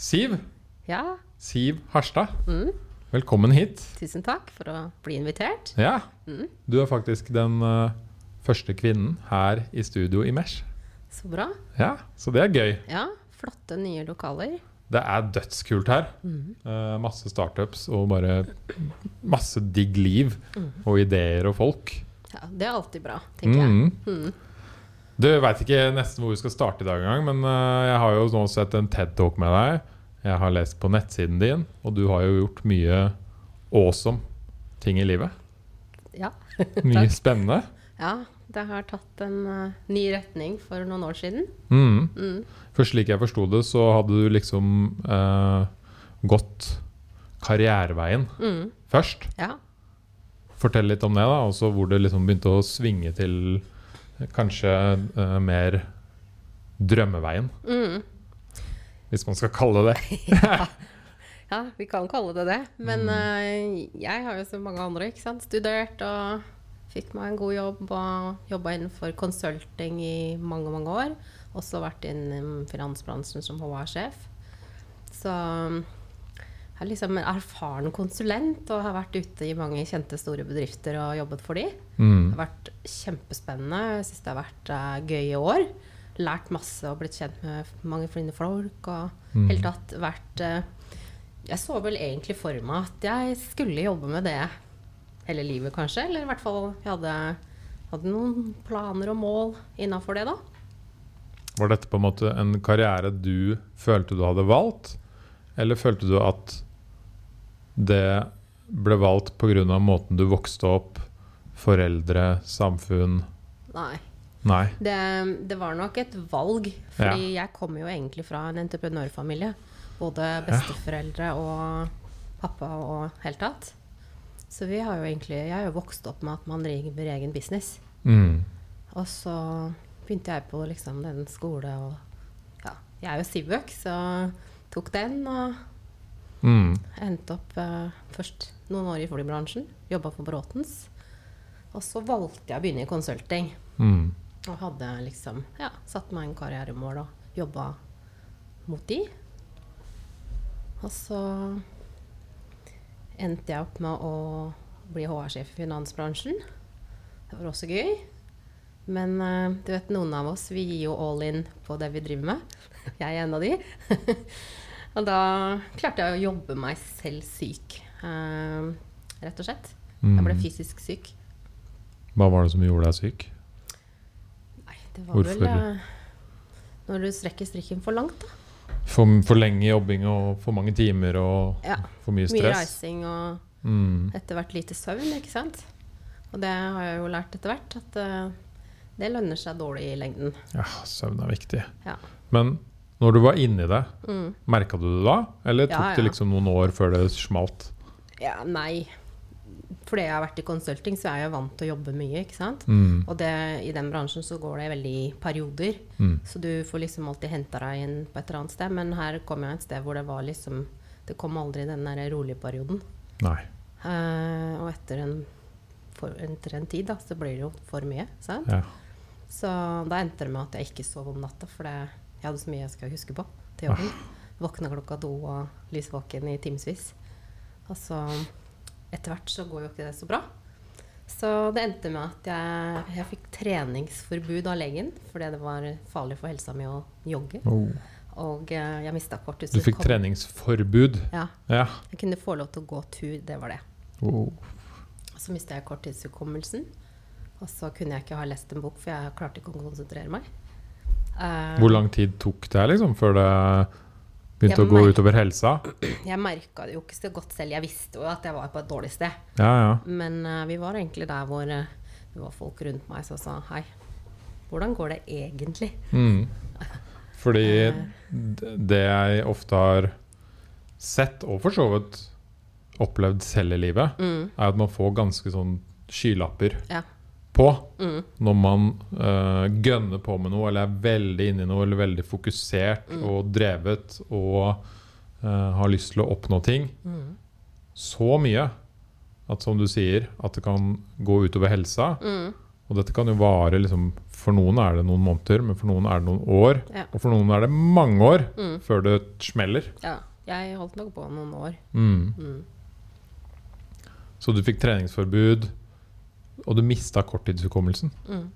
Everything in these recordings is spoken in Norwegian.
Siv. Ja, Siv Harstad. mm, Velkommen hit. tusen takk for å bli invitert. Ja. Mm. Du er faktisk den uh, første kvinnen her i studio i Mesh. Så bra. Ja, så det er gøy. Ja, flotte nye lokaler. Det er dødskult her. Mm. Uh, masse startups og bare masse digg liv Mm. og ideer og folk. Ja, det er alltid bra, tenker jeg. Du veit ikke nesten hvor vi skal starte i dag engang, men eh, jeg har jo nå sett en TED-talk med deg. Jeg har lest på nettsiden din, og du har jo gjort mye awesome ting i livet. Ja. Mye Takk. spennende. ja, det har tatt en uh, ny retning for noen år siden. Mm. Mm. For slik jeg forsto det, så hadde du liksom uh, gått karriereveien Mm. først. Ja. Fortell litt om det, da. Og så hvor det liksom begynte å svinge til kanskje uh, mer drømmeveien, Mm. hvis man skal kalle det det. ja, vi kan kalle det det. Men Mm. uh, jeg har jo som mange andre ikke sant? studert og fikk meg en god jobb og jobba innenfor consulting i mange, mange år. Også vært innen finansbransjen som HR-sjef. Så um, er liksom en erfaren konsulent og har vært ute i mange kjente, store bedrifter og jobbet for de. Mm. Det har vært kjempespennende. Jeg syns det har vært gøy gøye år. Lært masse og blitt kjent med mange flinke folk. Og Mm. helt tatt vært uh, Jeg så vel egentlig for meg at jeg skulle jobbe med det hele livet, kanskje. Eller i hvert fall jeg hadde, hadde noen planer og mål innafor det, da. Var dette på en måte en karriere du følte du hadde valgt, eller følte du at det ble valgt pga. måten du vokste opp, foreldre, samfunn Nei. Nei. Det, det var nok et valg. Fordi jeg kommer jo egentlig fra en entreprenørfamilie. Både besteforeldre og pappa og helt tatt. Så vi har jo egentlig, jeg har jo vokst opp med at man driver egen business. Mm. Og så begynte jeg på liksom den skole og ja, Jeg er jo Sivøk, så tok den og Mm. endte opp uh, først noen år i flybransjen. Jobba for Bråtens. Og så valgte jeg å begynne i konsulting. Mm. Og hadde liksom ja, satt meg en karrieremål og jobba mot de. Og så endte jeg opp med å bli HR-sjef i finansbransjen. Det var også gøy. Men uh, du vet, noen av oss vi gir jo all in på det vi driver med. Jeg er en av de. og da klarte jeg å jobbe meg selv syk, eh, rett og slett. Jeg ble Mm. fysisk syk. Hva var det som gjorde deg syk? Nei, det var vel Hvorfor? eh, når du strekker strikken for langt, da. For, for lenge jobbing og for mange timer og Ja, for mye stress? Mye reising og Mm. etter hvert lite søvn, ikke sant. Og det har jeg jo lært etter hvert, at uh, det lønner seg dårlig i lengden. Ja, søvn er viktig. Ja. Men når du var inni det, Mm. merka du det da? Eller Ja, tok det liksom noen år før det smalt? ja, nei. Fordi jeg har vært i consulting, så er jeg vant til å jobbe mye, ikke sant. Mm. Og det, i den bransjen så går det veldig i perioder. Mm. Så du får liksom alltid henta deg inn på et eller annet sted. Men her kom jeg et sted hvor det var liksom Det kom aldri den der rolige perioden. Nei. Uh, og etter en, for, etter en tid da, så blir det jo for mye. Sant? Ja. Så da endte det med at jeg ikke sov om natta, for det, jeg hadde så mye jeg skal huske på til jobben. Våkna klokka to og lysvåken i timevis. Og så etter hvert så går jo ikke det så bra. Så det endte med at jeg, jeg fikk treningsforbud av legen fordi det var farlig for helsa mi å jogge. Oh. Og eh, jeg mista kortet. Du fikk treningsforbud? Ja. Ja. Jeg kunne få lov til å gå tur, det var det. Oh. Så mista jeg korttidshukommelsen. Og så kunne jeg ikke ha lest en bok, for jeg klarte ikke å konsentrere meg. Eh, Hvor lang tid tok det liksom, før det begynte å gå utover helsa? Jeg merka det jo ikke så godt selv. Jeg visste jo at jeg var på et dårlig sted. Ja, ja. Men uh, vi var egentlig der hvor uh, det var folk rundt meg som sa hei. Hvordan går det egentlig? Mm. Fordi det jeg ofte har sett, og for så vidt opplevd selv i livet, Mm, er at man får ganske sånn skylapper Ja. På mm, når man uh, gønner på med noe, eller er veldig inni noe, eller veldig fokusert Mm. og drevet og uh, har lyst til å oppnå ting. mm, Så mye at som du sier, at det kan gå utover helsa. mm. Og dette kan jo vare liksom, For noen er det noen måneder, men for noen er det noen år. Ja. Og for noen er det mange år Mm. før det smeller. ja. Jeg holdt nok på noen år. Mm. Mm. Så du fikk treningsforbud, og du mista korttidshukommelsen. Mm.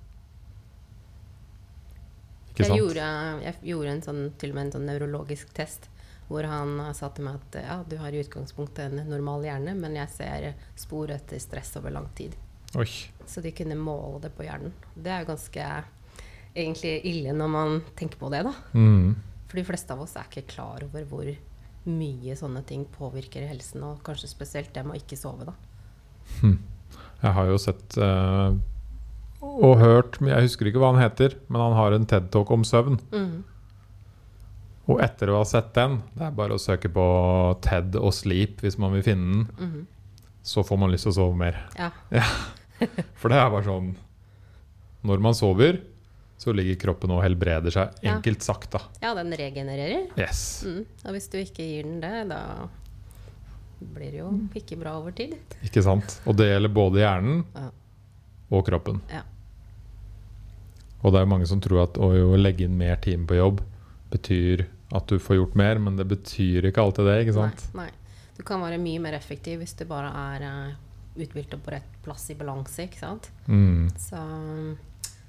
Ikke Jeg sant? gjorde, jeg gjorde en sånn, til og med en sånn nevrologisk test hvor han sa til meg at ja, du har i utgangspunktet en normal hjerne, men jeg ser spor etter stress over lang tid. Oi. Så de kunne måle det på hjernen. Det er jo ganske egentlig ille når man tenker på det, da. Mm. For de fleste av oss er ikke klar over hvor mye sånne ting påvirker helsen, og kanskje spesielt det med å ikke sove, da. Jeg har jo sett uh, og hørt men Jeg husker ikke hva han heter, men han har en TED-talk om søvn. Mm. Og etter å ha sett den, det er bare å søke på TED og sleep hvis man vil finne den, Mm. så får man lyst til å sove mer. Ja. For det er bare sånn Når man sover, så ligger kroppen og helbreder seg. Ja. Enkelt sagt, da. ja, den regenererer. Yes. Mm. Og hvis du ikke gir den det, da blir jo ikke bra over tid. Ikke sant? Og det gjelder både hjernen Ja. og kroppen. Ja. Og det er jo mange som tror at å jo legge inn mer time på jobb betyr at du får gjort mer, men det betyr ikke alltid det. ikke sant? Nei, nei. Du kan være mye mer effektiv hvis du bare er uh, uthvilt og på rett plass i balanse, ikke sant. Mm. Så,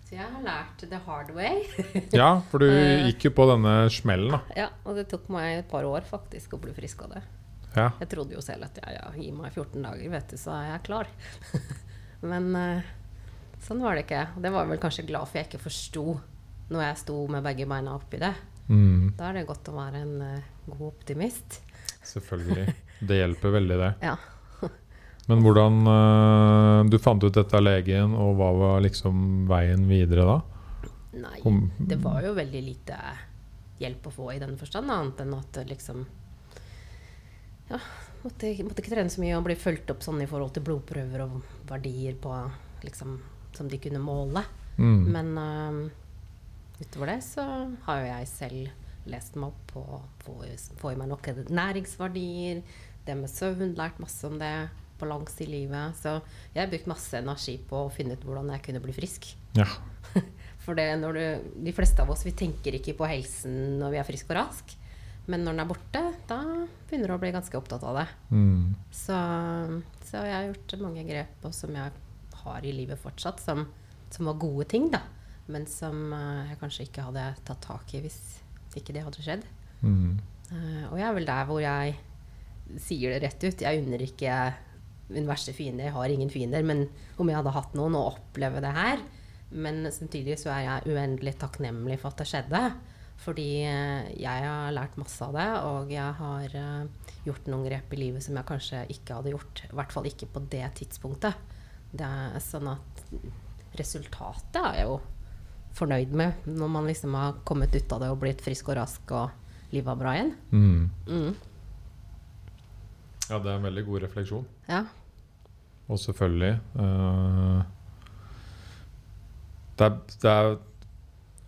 så jeg har lært the hard way. Ja, for du Eh. gikk jo på denne smellen, da. ja, og det tok meg et par år faktisk å bli frisk av det. Ja. Jeg trodde jo selv at ja, ja, gi meg 14 dager, vet du, så er jeg klar. Men eh, sånn var det ikke. Og det var jeg vel kanskje glad for jeg ikke forsto når jeg sto med begge beina oppi det. Mm. Da er det godt å være en eh, god optimist. Selvfølgelig. Det hjelper veldig, det. Ja. Men hvordan eh, Du fant ut dette av legen, og hva var liksom veien videre da? Nei, det var jo veldig lite hjelp å få i den forstand, annet enn at liksom Ja, måtte, måtte ikke trene så mye og bli fulgt opp sånn i forhold til blodprøver og verdier på liksom som de kunne måle. Mm. Men uh, utover det så har jo jeg selv lest meg opp på få, få i meg nok næringsverdier, det med søvn, lært masse om det, balanse i livet. Så jeg har brukt masse energi på å finne ut hvordan jeg kunne bli frisk. Ja. For det når du, de fleste av oss vi tenker ikke på helsen når vi er friske og raske. Men når den er borte, da begynner du å bli ganske opptatt av det. Mm. Så, så jeg har gjort mange grep og som jeg har i livet fortsatt, som, som var gode ting, da. Men som eh, jeg kanskje ikke hadde tatt tak i hvis ikke det hadde skjedd. Mm. Uh, og jeg er vel der hvor jeg sier det rett ut. Jeg unner ikke min verste fiende. Jeg har ingen fiender. Men om jeg hadde hatt noen å oppleve det her Men samtidig så er jeg uendelig takknemlig for at det skjedde. Fordi eh, jeg har lært masse av det, og jeg har eh, gjort noen grep i livet som jeg kanskje ikke hadde gjort. I hvert fall ikke på det tidspunktet. Det er sånn at resultatet er jeg jo fornøyd med når man liksom har kommet ut av det og blitt frisk og rask og livet er bra igjen. Mm. Mm. Ja, det er en veldig god refleksjon. Ja. Og selvfølgelig uh, det, er, det er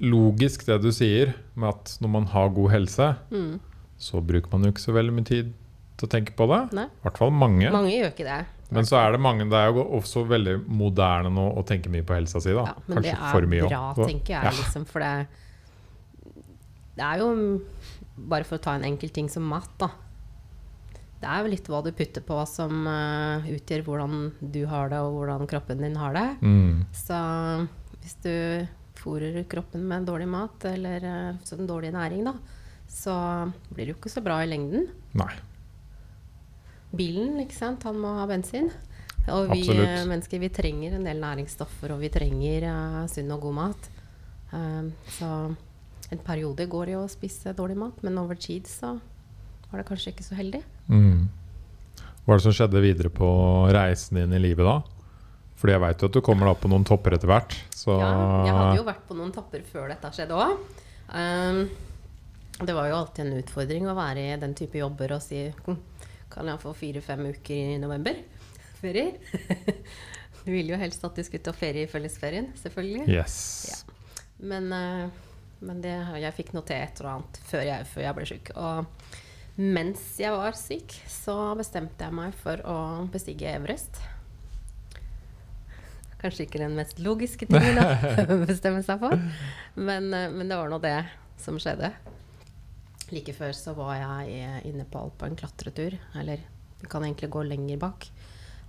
logisk det du sier, med at når man har god helse, Mm. så bruker man jo ikke så veldig mye tid til å tenke på det. Nei. I hvert fall mange. Mange gjør ikke det. Men så er det mange Det er jo også veldig moderne nå å tenke mye på helsa si. da Ja, men det er for mye bra, også. Tenker jeg. Ja. Liksom, for det, det er jo Bare for å ta en enkel ting som mat, da. Det er jo litt hva du putter på som uh, utgjør hvordan du har det, og hvordan kroppen din har det. Mm. Så hvis du fôrer kroppen med dårlig mat, eller uh, sånn dårlig næring, da, så blir det jo ikke så bra i lengden. Nei. Bilen, ikke sant, han må ha bensin. Og vi Absolutt. eh, mennesker vi trenger en del næringsstoffer, og vi trenger uh, sunn og god mat. Uh, så en periode går det jo å spise dårlig mat, men over tid så var det kanskje ikke så heldig. Mm. Hva er det som skjedde videre på reisen din i livet da? Fordi jeg veit jo at du kommer da på noen topper etter hvert. Så Ja, jeg hadde jo vært på noen topper før dette skjedde òg. Um, det var jo alltid en utfordring å være i den type jobber og si «Hm, Kan jeg få fire-fem uker i november? Ferier? du ville jo helst at du skulle ta ferie i fellesferien, selvfølgelig. Yes. Ja. Men, eh, men det, jeg fikk noe til et eller annet før jeg, før jeg ble syk. Og mens jeg var syk, så bestemte jeg meg for å bestige Everest. Kanskje ikke den mest logiske tingen å bestemme seg for. Men, eh, men det var nå det som skjedde. Like før så var jeg i- i Nepal på en klatretur. Eller vi kan egentlig gå lenger bak.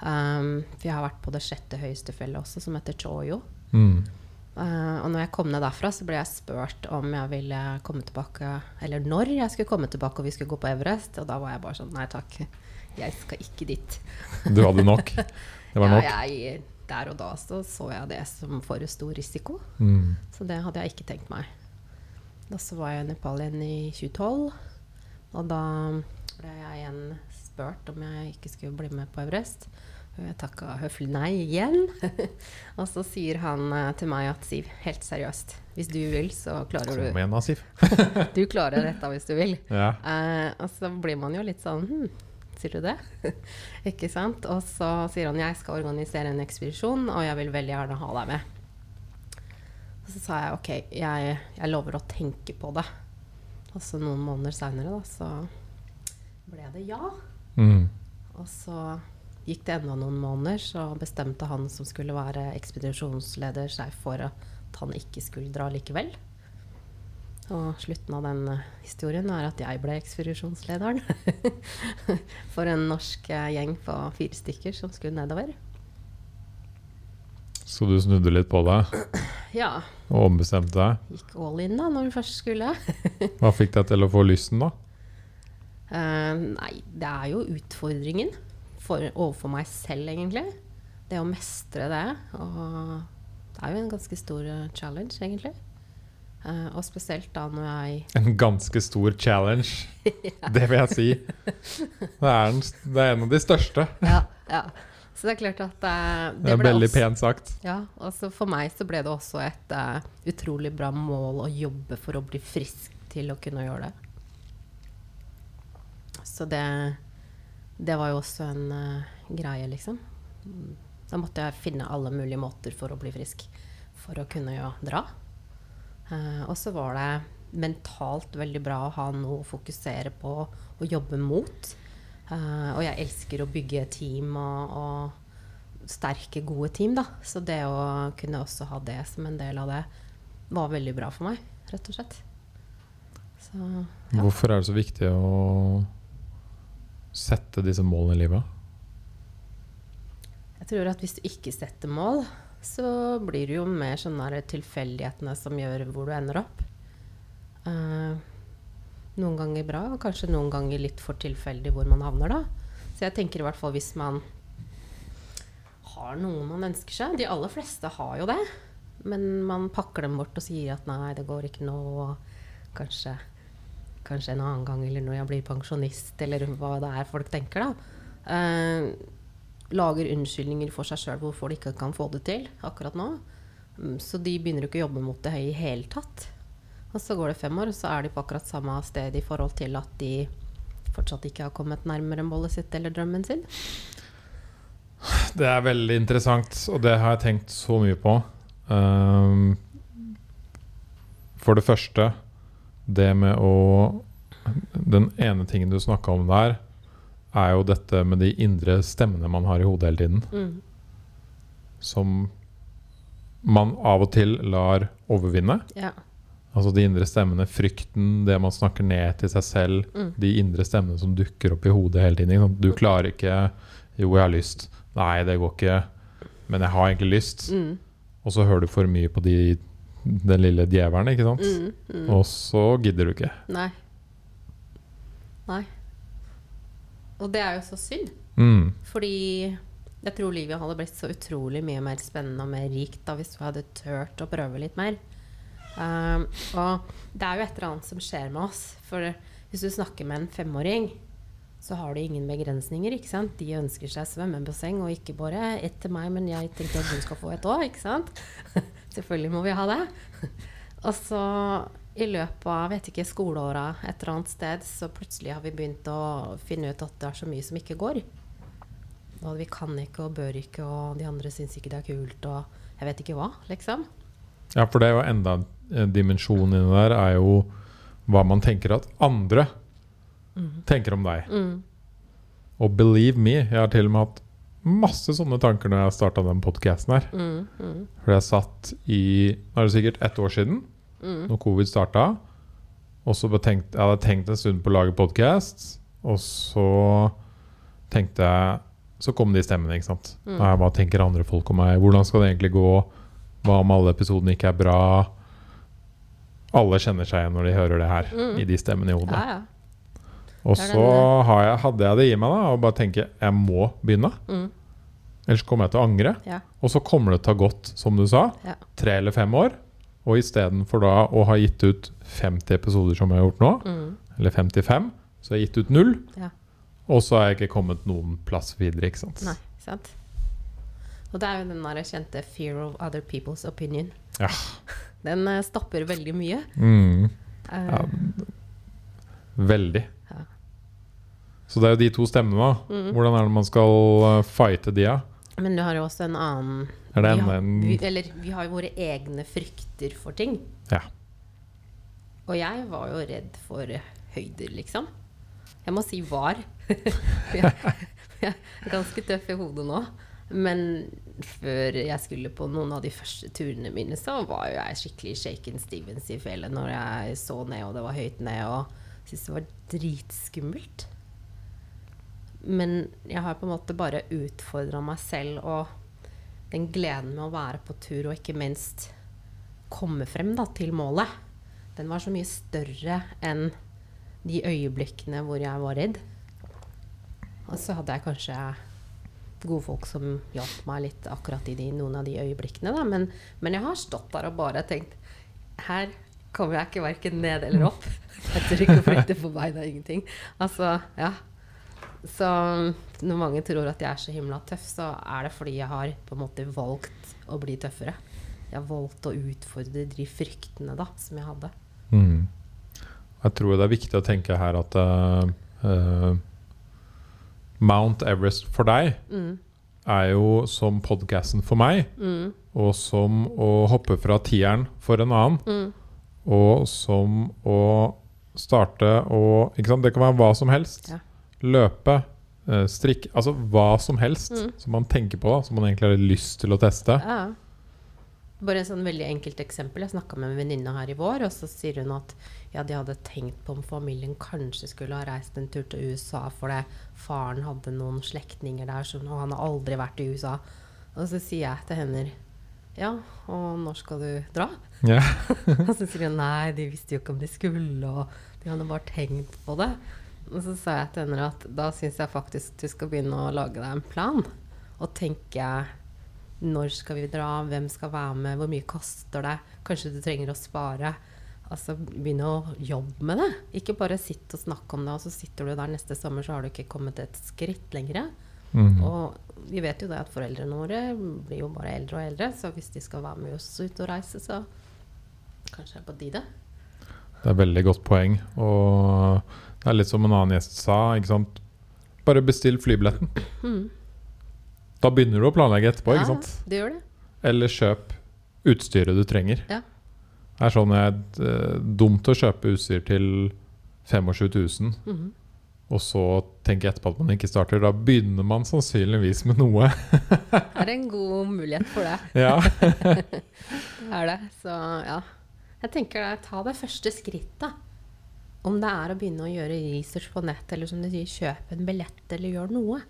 Um, for jeg har vært på det sjette høyeste fjellet også, som heter Choyo. Mm. Uh, og når jeg kom ned derfra, så ble jeg spurt om jeg ville komme tilbake Eller når jeg skulle komme tilbake og vi skulle gå på Everest. Og da var jeg bare sånn Nei takk, jeg skal ikke dit. Du hadde nok? Det var nok? Ja, jeg, der og da så, så jeg det som for stor risiko. Mm. Så det hadde jeg ikke tenkt meg. Da så var jeg i Nepal igjen i 2012. Og da ble jeg igjen spurt om jeg ikke skulle bli med på Everest. Og jeg takka høflig nei igjen. og så sier han eh, til meg at Siv, helt seriøst, hvis du vil, så klarer du Kom igjen igjen, Siv. Du klarer dette hvis du vil. Ja. Uh, og så blir man jo litt sånn hm, Sier du det? ikke sant? Og så sier han jeg skal organisere en ekspedisjon, og jeg vil veldig gjerne ha deg med. Og så sa jeg ok, jeg, jeg lover å tenke på det. Og så noen måneder seinere, da, så ble det ja. Mm. Og så gikk det enda noen måneder, så bestemte han som skulle være ekspedisjonsleder, seg for at han ikke skulle dra likevel. Og slutten av den eh, historien er at jeg ble ekspedisjonslederen for en norsk eh, gjeng på fire stykker som skulle nedover. Så du snudde litt på deg Ja, og ombestemte deg? gikk all in da når du først skulle. Hva fikk deg til å få lysten, da? Uh, nei, det er jo utfordringen for, overfor meg selv, egentlig. Det å mestre det. Og det er jo en ganske stor challenge, egentlig. Eh, og spesielt da når jeg En ganske stor challenge. Det vil jeg si. Det er, en, det er en av de største. Ja, ja. Så det er klart at uh, Det er ble veldig også- pent sagt. Ja, altså For meg så ble det også et uh, utrolig bra mål å jobbe for å bli frisk til å kunne gjøre det. Så det, det var jo også en greie, liksom. Da måtte jeg finne alle mulige måter for å bli frisk for å kunne ja, dra. Eh, og så var det mentalt veldig bra å ha noe å fokusere på og jobbe mot. Eh, og jeg elsker å bygge team og, og sterke, gode team, da. Så det å kunne også ha det som en del av det, var veldig bra for meg, rett og slett. Så ja. Hvorfor er det så viktig å sette disse målene i livet? Jeg tror at hvis du ikke setter mål, så blir det jo mer sånn tilfeldighetene som gjør hvor du ender opp. Uh, noen ganger bra, og kanskje noen ganger litt for tilfeldig hvor man havner, da. Så jeg tenker i hvert fall hvis man har noe man ønsker seg De aller fleste har jo det. Men man pakker dem bort og sier at nei, det går ikke nå, kanskje, kanskje en annen gang, eller når jeg blir pensjonist, eller hva det er folk tenker, da. Eh, lager unnskyldninger for seg sjøl hvorfor de ikke kan få det til akkurat nå. Mm, Så de begynner jo ikke å jobbe mot det i hele tatt. Og så går det fem år, og så er de på akkurat samme sted i forhold til at de fortsatt ikke har kommet nærmere målet sitt eller drømmen sin. Det er veldig interessant, og det har jeg tenkt så mye på. Um, for det første, det med å Den ene tingen du snakka om der, er jo dette med de indre stemmene man har i hodet hele tiden. Mm. Som man av og til lar overvinne. Ja. Altså de indre stemmene, frykten, det man snakker ned til seg selv. Mm. De indre stemmene som dukker opp i hodet hele tiden. Du klarer ikke Jo, jeg har lyst. Nei, det går ikke. Men jeg har egentlig lyst. Mm. Og så hører du for mye på de, den lille djevelen, ikke sant? Mm. Mm. Og så gidder du ikke. Nei. Nei. Og det er jo så synd. Mm. Fordi jeg tror livet hadde blitt så utrolig mye mer spennende og mer rikt da hvis vi hadde turt å prøve litt mer. Um, og det er jo et eller annet som skjer med oss. For hvis du snakker med en femåring, så har du ingen begrensninger. ikke sant? De ønsker seg svømmebasseng, og ikke bare ett til meg, men jeg tenkte at du skal få et òg, ikke sant? Selvfølgelig må vi ha det. og så i løpet av vet ikke, skoleåra et eller annet sted, så plutselig har vi begynt å finne ut at det er så mye som ikke går. Og vi kan ikke og bør ikke, og de andre syns ikke det er kult, og jeg vet ikke hva, liksom. Ja, for det er jo enda en dimensjon inni der, er jo hva man tenker at andre tenker om deg. Mm. Og believe me, jeg har til og med hatt masse sånne tanker når jeg starta den podkasten her. Mm, mm, For jeg satt i Nå er det sikkert ett år siden, mm. når covid starta. Og så jeg hadde tenkt en stund på å lage podkast, og så tenkte jeg Så kom de stemmene, ikke sant. Mm. Hva tenker andre folk om meg? Hvordan skal det egentlig gå? Hva om alle episodene ikke er bra? Alle kjenner seg igjen når de hører det her, Mm. i de stemmene i hodet. Ja, ja. Og så har jeg, hadde jeg det i meg da, og bare tenke jeg må begynne. Mm, Ellers kommer jeg til å angre. ja. Og så kommer det til å ha gått, som du sa, tre eller fem år. Og istedenfor da å ha gitt ut 50 episoder som jeg har gjort nå, Mm, eller 55, så har jeg gitt ut null. Ja. Og så har jeg ikke kommet noen plass videre, ikke sant. nei, sant. Og det er jo den der kjente 'fear of other people's opinion'. Ja. Den eh, stopper veldig mye. Mm, Eh, Ja. veldig. Ja. Så det er jo de to stemmene. Mm. Hvordan er det man skal uh, fighte de, da? Men du har jo også en annen Er det vi har, en vi, Eller vi har jo våre egne frykter for ting. Ja. Og jeg var jo redd for høyder, liksom. Jeg må si var. jeg, jeg er ganske tøff i hodet nå. Men før jeg skulle på noen av de første turene mine, så var jo jeg skikkelig shaken Stevens i fjellet når jeg så ned, og det var høyt ned, og syntes det var dritskummelt. Men jeg har på en måte bare utfordra meg selv og den gleden med å være på tur, og ikke minst komme frem da, til målet, den var så mye større enn de øyeblikkene hvor jeg var redd. Og så hadde jeg kanskje gode folk som hjalp meg litt akkurat i de, noen av de øyeblikkene. Da. Men, men jeg har stått der og bare tenkt Her kommer jeg ikke verken ned eller opp. Jeg tør ikke å flytte på beina, ingenting. Altså, ja. Så når mange tror at jeg er så himla tøff, så er det fordi jeg har på en måte valgt å bli tøffere. Jeg har valgt å utfordre de fryktene da, som jeg hadde. Mm. Jeg tror det er viktig å tenke her at uh, uh, Mount Everest for deg Mm, er jo som podcasten for meg, mm, og som å hoppe fra tieren for en annen, mm, og som å starte sant? Det kan være hva som helst. Ja. Løpe, eh, strikke Altså hva som helst Mm. som man tenker på, som man egentlig har lyst til å teste. Ja. Bare en sånn veldig enkelt eksempel. Jeg snakka med en venninne her i vår, og så sier hun at ja, de hadde tenkt på om familien kanskje skulle ha reist en tur til USA fordi faren hadde noen slektninger der, så- og han har aldri vært i USA. Og så sier jeg til henne ja, og når skal du dra? Ja. Og så sier hun nei, de visste jo ikke om de skulle, og de hadde bare tenkt på det. Og så sa jeg til henne at da syns jeg faktisk du skal begynne å lage deg en plan. Og tenke når skal vi dra, hvem skal være med, hvor mye koster det, kanskje du trenger å spare. Altså begynne å jobbe med det. Ikke bare sitte og snakke om det, og så sitter du der neste sommer, så har du ikke kommet et skritt lenger. Mm. Og vi vet jo det at foreldrene våre blir jo bare eldre og eldre, så hvis de skal være med oss ut og reise, så kanskje det er på tide. Det er et veldig godt poeng. Og det er litt som en annen gjest sa. ikke sant? Bare bestill flybilletten. Mm. Da begynner du å planlegge etterpå. Ikke sant? det gjør det. Eller kjøp utstyret du trenger. Ja. Det er sånn jeg, eh, dumt å kjøpe utstyr til 25 000, mm. og så tenke etterpå at man ikke starter. Da begynner man sannsynligvis med noe. Det er en god mulighet for det. ja. Det er det. Så ja. Jeg tenker det, ta det første skrittet. Om det er å begynne å gjøre research på nett, eller som du sier, kjøpe en billett, eller gjøre noe.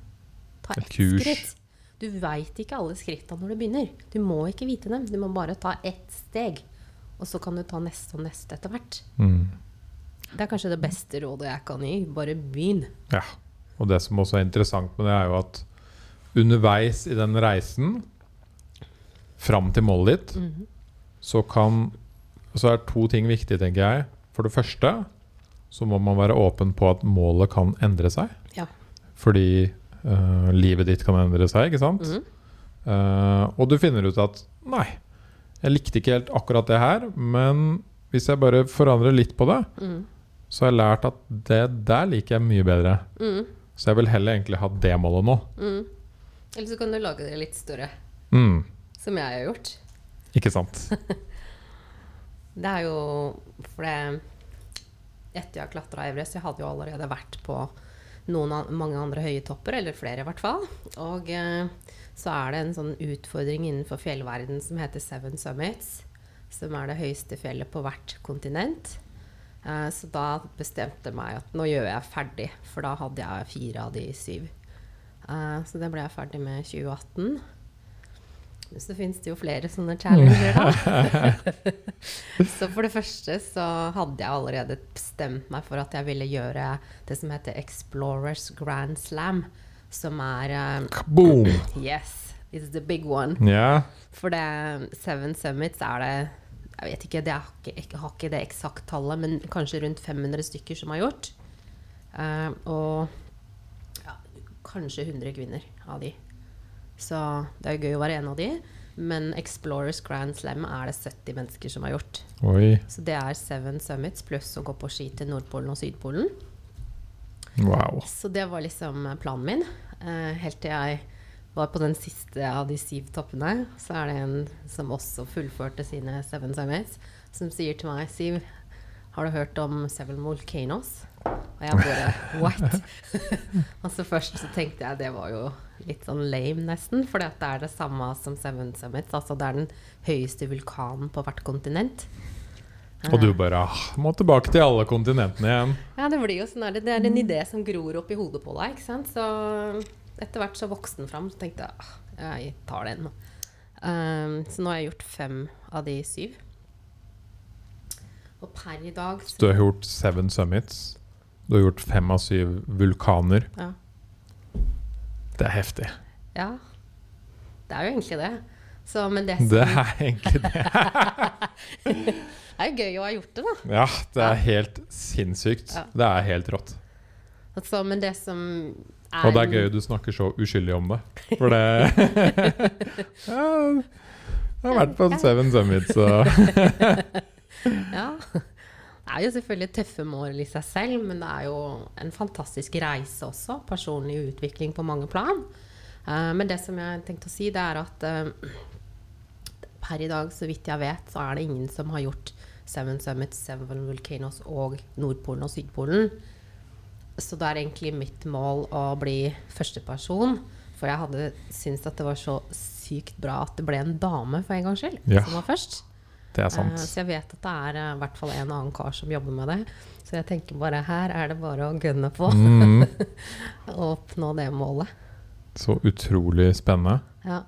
Ta ett Et skritt. Du veit ikke alle skrittene når du begynner. Du må ikke vite dem. Du må bare ta ett steg. Og så kan du ta neste og neste etter hvert. Mm. Det er kanskje det beste rådet jeg kan gi. Bare begynn. ja. Og det som også er interessant med det, er jo at underveis i den reisen fram til målet ditt, Mhm. så kan Så er to ting viktig, tenker jeg. For det første så må man være åpen på at målet kan endre seg. Ja. Fordi uh, livet ditt kan endre seg, ikke sant? Mhm. uh, og du finner ut at nei, jeg likte ikke helt akkurat det her, men hvis jeg bare forandrer litt på det, mm. så har jeg lært at det der liker jeg mye bedre. Mm. Så jeg vil heller egentlig ha det målet nå. Mhm. Eller så kan du lage det litt større, Mm, som jeg har gjort. ikke sant? Det er jo For det Etter jeg klatra Everest Jeg hadde jo allerede vært på noen, mange andre høye topper, eller flere i hvert fall. Og eh, så er det en sånn utfordring innenfor fjellverden som heter Seven Summits. Som er det høyeste fjellet på hvert kontinent. Eh, så da bestemte jeg meg at nå gjør jeg ferdig, for da hadde jeg fire av de syv. Eh, så det ble jeg ferdig med i 2018. Så fins det jo flere sånne challenger, da. så for det første så hadde jeg allerede bestemt meg for at jeg ville gjøre det som heter Explorers Grand Slam. Som er eh, Boom! Yes, it's the big one. Yeah. For det Seven Summits er det Jeg vet ikke, det er jeg har ikke det eksakt tallet, men kanskje rundt 500 stykker som har gjort. Uh, og ja, kanskje 100 kvinner av de. Så det er jo gøy å være en av de. Men Explorers Grand Slam er det 70 mennesker som har gjort. Oi. Så det er Seven Summits pluss å gå på ski til Nordpolen og Sydpolen. Wow. Så det var liksom planen min. Eh, helt til jeg var på den siste av de syv toppene. Så er det en som også fullførte sine Seven Summits, som sier til meg Siv, har du hørt om Seven Volcanoes? Og jeg bare What? altså først så tenkte jeg det var jo litt sånn lame, nesten. For det er det samme som Seven Summits. Altså det er den høyeste vulkanen på hvert kontinent. Og du bare ah, må tilbake til alle kontinentene igjen. Ja, det blir jo sånn. Det, det er en idé som gror opp i hodet på deg. ikke sant? Så etter hvert så vokste den fram. Så tenkte jeg ah, jeg tar den. Um, så nå har jeg gjort fem av de syv. Og per i dag Så du har gjort Seven Summits. Du har gjort fem av syv vulkaner. Ja. Det er heftig. ja. Det er jo egentlig det. Så, men det, som, Det er egentlig det. det er jo gøy å ha gjort det, da. Ja, det er helt sinnssykt. Ja. Det er helt rått. Altså, men det som er Og det er gøy du snakker så uskyldig om det. For det ja, Jeg har vært på Seven Summits så Ja. Det er jo selvfølgelig tøffe mål i seg selv, men det er jo en fantastisk reise også. Personlig utvikling på mange plan. Eh, men det som jeg tenkte å si, det er at eh, per i dag, så vidt jeg vet, så er det ingen som har gjort Seven Summits, Seven Volcanoes og Nordpolen og Sydpolen. Så det er egentlig mitt mål å bli førsteperson. For jeg hadde syntes at det var så sykt bra at det ble en dame for en gangs skyld Ja. som var først. Det er Eh, sant. Så jeg vet at det er eh, i hvert fall en annen kar som jobber med det. Så jeg tenker bare her er det bare å gunne på Mm, og oppnå det målet. så utrolig spennende. Ja.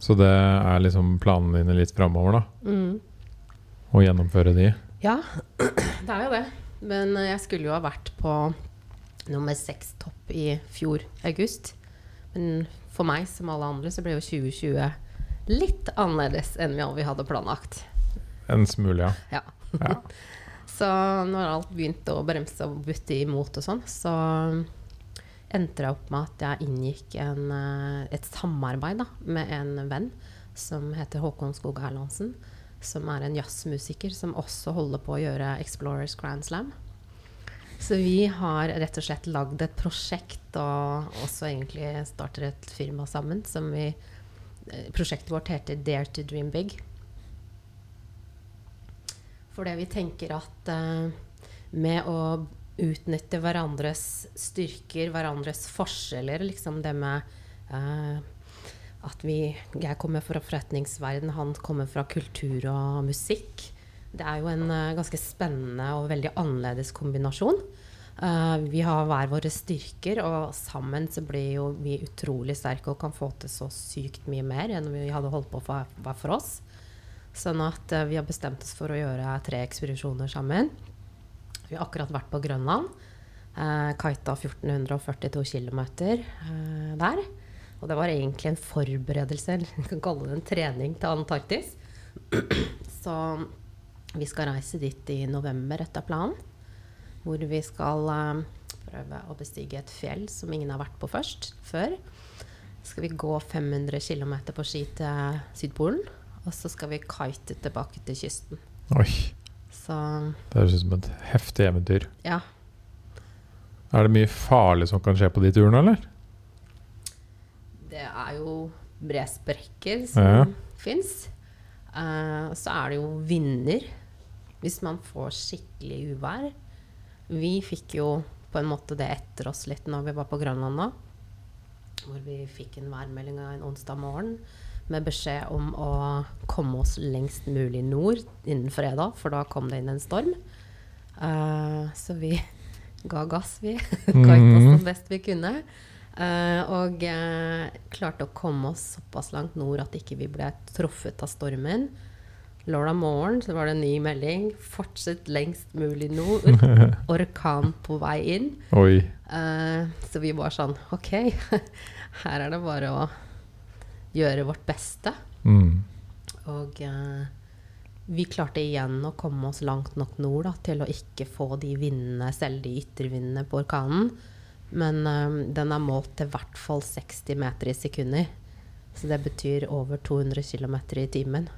Så det er liksom planene dine litt framover, da? Mm. Å gjennomføre de? ja, det er jo det. Men eh, jeg skulle jo ha vært på nummer seks topp i fjor august. Men for meg, som alle andre, så ble jo 2020 litt annerledes enn vi vi hadde planlagt. En smule, ja. Ja. ja. Så når alt begynte å bremse og butte imot og sånn, så endte det opp med at jeg inngikk en, eh, et samarbeid da, med en venn som heter Håkon Skog Erlandsen. Som er en jazzmusiker som også holder på å gjøre Explorers Grand Slam. Så vi har rett og slett lagd et prosjekt og også egentlig starter et firma sammen som vi Prosjektet vårt heter Dare to Dream Big. Fordi vi tenker at eh, med å utnytte hverandres styrker, hverandres forskjeller, liksom det med uh, at vi Jeg kommer fra forretningsverden, han kommer fra kultur og musikk. Det er jo en uh, ganske spennende og veldig annerledes kombinasjon. Eh, vi har hver våre styrker, og sammen så blir jo vi utrolig sterke og kan få til så sykt mye mer enn vi hadde holdt på for hver for oss. Sånn at eh, vi har bestemt oss for å gjøre tre ekspedisjoner sammen. Vi har akkurat vært på Grønland. Eh, kita 1442 km eh, der. Og det var egentlig en forberedelse, eller kan kalle det en trening til Antarktis. Så vi skal reise dit i november etter planen. Hvor vi skal eh, prøve å bestige et fjell som ingen har vært på først før. Så skal vi gå 500 km på ski til Sydpolen. Og så skal vi kite tilbake til kysten. Oi. Så Det høres ut som et heftig eventyr. ja. Er det mye farlig som kan skje på de turene, eller? Det er jo bresprekker som Ja. fins. Uh, så er det jo vinder hvis man får skikkelig uvær. Vi fikk jo på en måte det etter oss litt når vi var på Grønland nå. Hvor vi fikk en værmelding en onsdag morgen med beskjed om å komme oss lengst mulig nord innen fredag, for da kom det inn en storm. Uh, så vi ga gass, vi. Kite oss som best vi kunne. Uh, og uh, klarte å komme oss såpass langt nord at ikke vi ble truffet av stormen. Lørdag morgen så var det en ny melding. Fortsett lengst mulig nord. Orkan på vei inn. Eh, så vi var sånn OK, her er det bare å gjøre vårt beste. Mm. Og uh, vi klarte igjen å komme oss langt nok nord da, til å ikke få de vindene, selv de yttervindene på orkanen. Men uh, den er målt til i hvert fall 60 meter i sekunder. Så det betyr over 200 km i timen.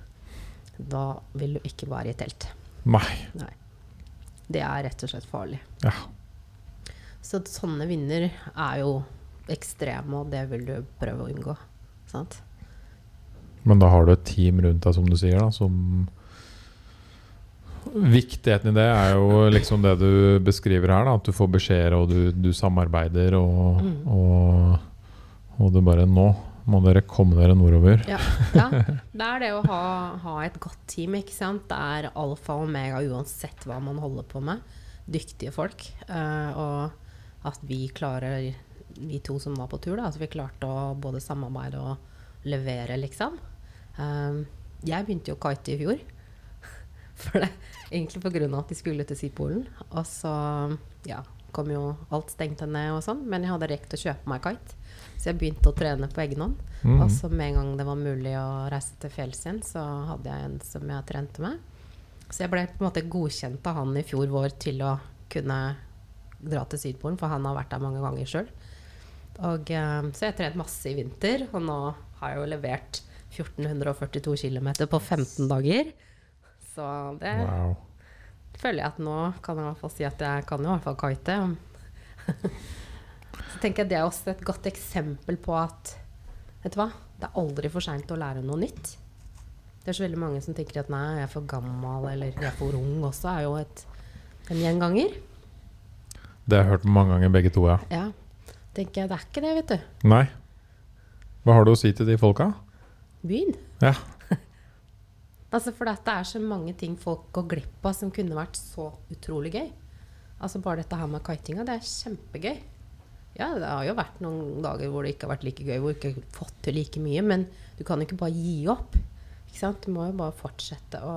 Da vil du ikke være i telt. Nei. Nei. Det er rett og slett farlig. Ja. Så sånne vinder er jo ekstreme, og det vil du prøve å unngå. Sant? Men da har du et team rundt deg, som du sier, da, som Viktigheten i det er jo liksom det du beskriver her, da, at du får beskjeder og du, du samarbeider, og, Mm. og, og det bare Nå må dere komme dere nordover. Ja, ja. Det er det å ha, ha et godt team, ikke sant. Det er alfa og omega uansett hva man holder på med. Dyktige folk. Eh, og at vi klarer, vi to som var på tur, da, at vi klarte å både samarbeide og levere, liksom. Eh, jeg begynte jo å kite i fjor. For det, egentlig av at de skulle til Sydpolen. Og så ja, kom jo alt stengte ned og sånn. Men jeg hadde rekt å kjøpe meg kite. Så jeg begynte å trene på egen hånd. Mm. Og så med en gang det var mulig å reise til fjells igjen, så hadde jeg en som jeg trente med. Så jeg ble på en måte godkjent av han i fjor vår til å kunne dra til Sydpolen, for han har vært der mange ganger sjøl. Og, eh, så jeg trent masse i vinter, og nå har jeg jo levert 1442 km på 15 dager. Så det Wow. føler jeg at nå kan jeg i hvert fall si at jeg kan jo i hvert fall kite. Så tenker jeg det er også et godt eksempel på at Vet du hva? Det er aldri for seint å lære noe nytt. Det er så veldig mange som tenker at nei, jeg er for gammel eller jeg er for ung også, er jo et, en gjenganger. Det har jeg hørt mange ganger, begge to, ja. Ja. tenker jeg, Det er ikke det, vet du. Nei. Hva har du å si til de folka? Begynn. Ja. Altså For det er så mange ting folk går glipp av som kunne vært så utrolig gøy. Altså Bare dette her med kitinga, det er kjempegøy. Ja, det har jo vært noen dager hvor det ikke har vært like gøy, hvor du ikke har fått til like mye, men du kan jo ikke bare gi opp. Ikke sant? Du må jo bare fortsette å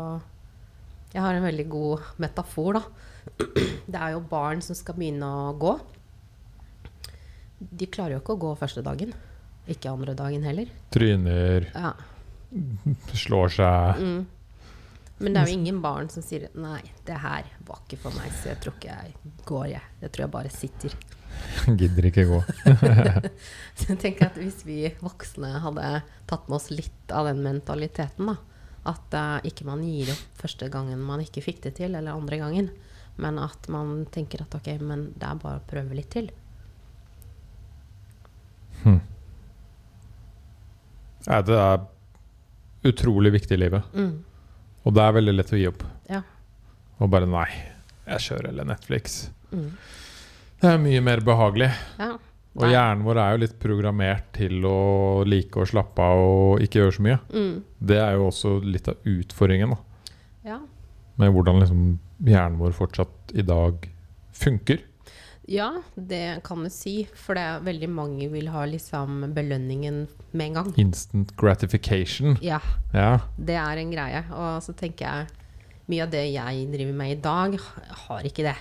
Jeg har en veldig god metafor, da. Det er jo barn som skal begynne å gå. De klarer jo ikke å gå første dagen. Ikke andre dagen heller. Tryner, Ja. slår seg Mm. Men det er jo ingen barn som sier 'nei, det her var ikke for meg', så jeg tror ikke jeg går, jeg. Jeg tror jeg bare sitter. Gidder ikke gå. Så jeg tenker at hvis vi voksne hadde tatt med oss litt av den mentaliteten, da, at uh, ikke man gir opp første gangen man ikke fikk det til, eller andre gangen, men at man tenker at ok, men det er bare å prøve litt til. Hmm. Ja, det er utrolig viktig i livet. Mm. Og det er veldig lett å gi opp. Ja. Og bare nei, jeg kjører eller Netflix. Mm. Det er mye mer behagelig. Ja. Og hjernen vår er jo litt programmert til å like å slappe av og ikke gjøre så mye. Mm. Det er jo også litt av utfordringen da, ja. med hvordan liksom hjernen vår fortsatt i dag funker. Ja, det kan du si. For det er veldig mange vil ha liksom belønningen med en gang. Instant gratification. Ja, Ja. det er en greie. Og så tenker jeg mye av det jeg driver med i dag, har ikke det.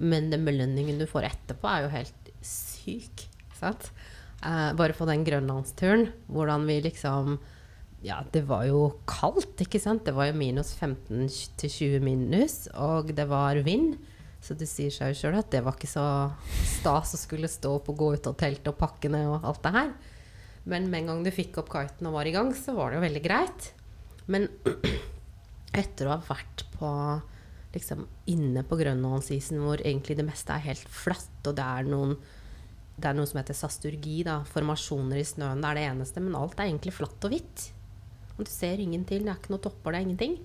Men den belønningen du får etterpå, er jo helt syk. Sant? Eh, bare på den grønlandsturen, hvordan vi liksom Ja, det var jo kaldt, ikke sant? Det var jo minus 15 til 20 minus, og det var vind. Så det sier seg jo sjøl at det var ikke så stas å skulle stå opp og gå ut av teltet og pakke ned og alt det her. Men med en gang du fikk opp kiten og var i gang, så var det jo veldig greit. Men etter å ha vært på liksom inne på grønlandsisen hvor egentlig det meste er helt flatt, og det er noen det er noe som heter sasturgi, da, formasjoner i snøen. Det er det eneste, men alt er egentlig flatt og hvitt. Og du ser ingen til, Det er ikke noe topper, det er ingenting.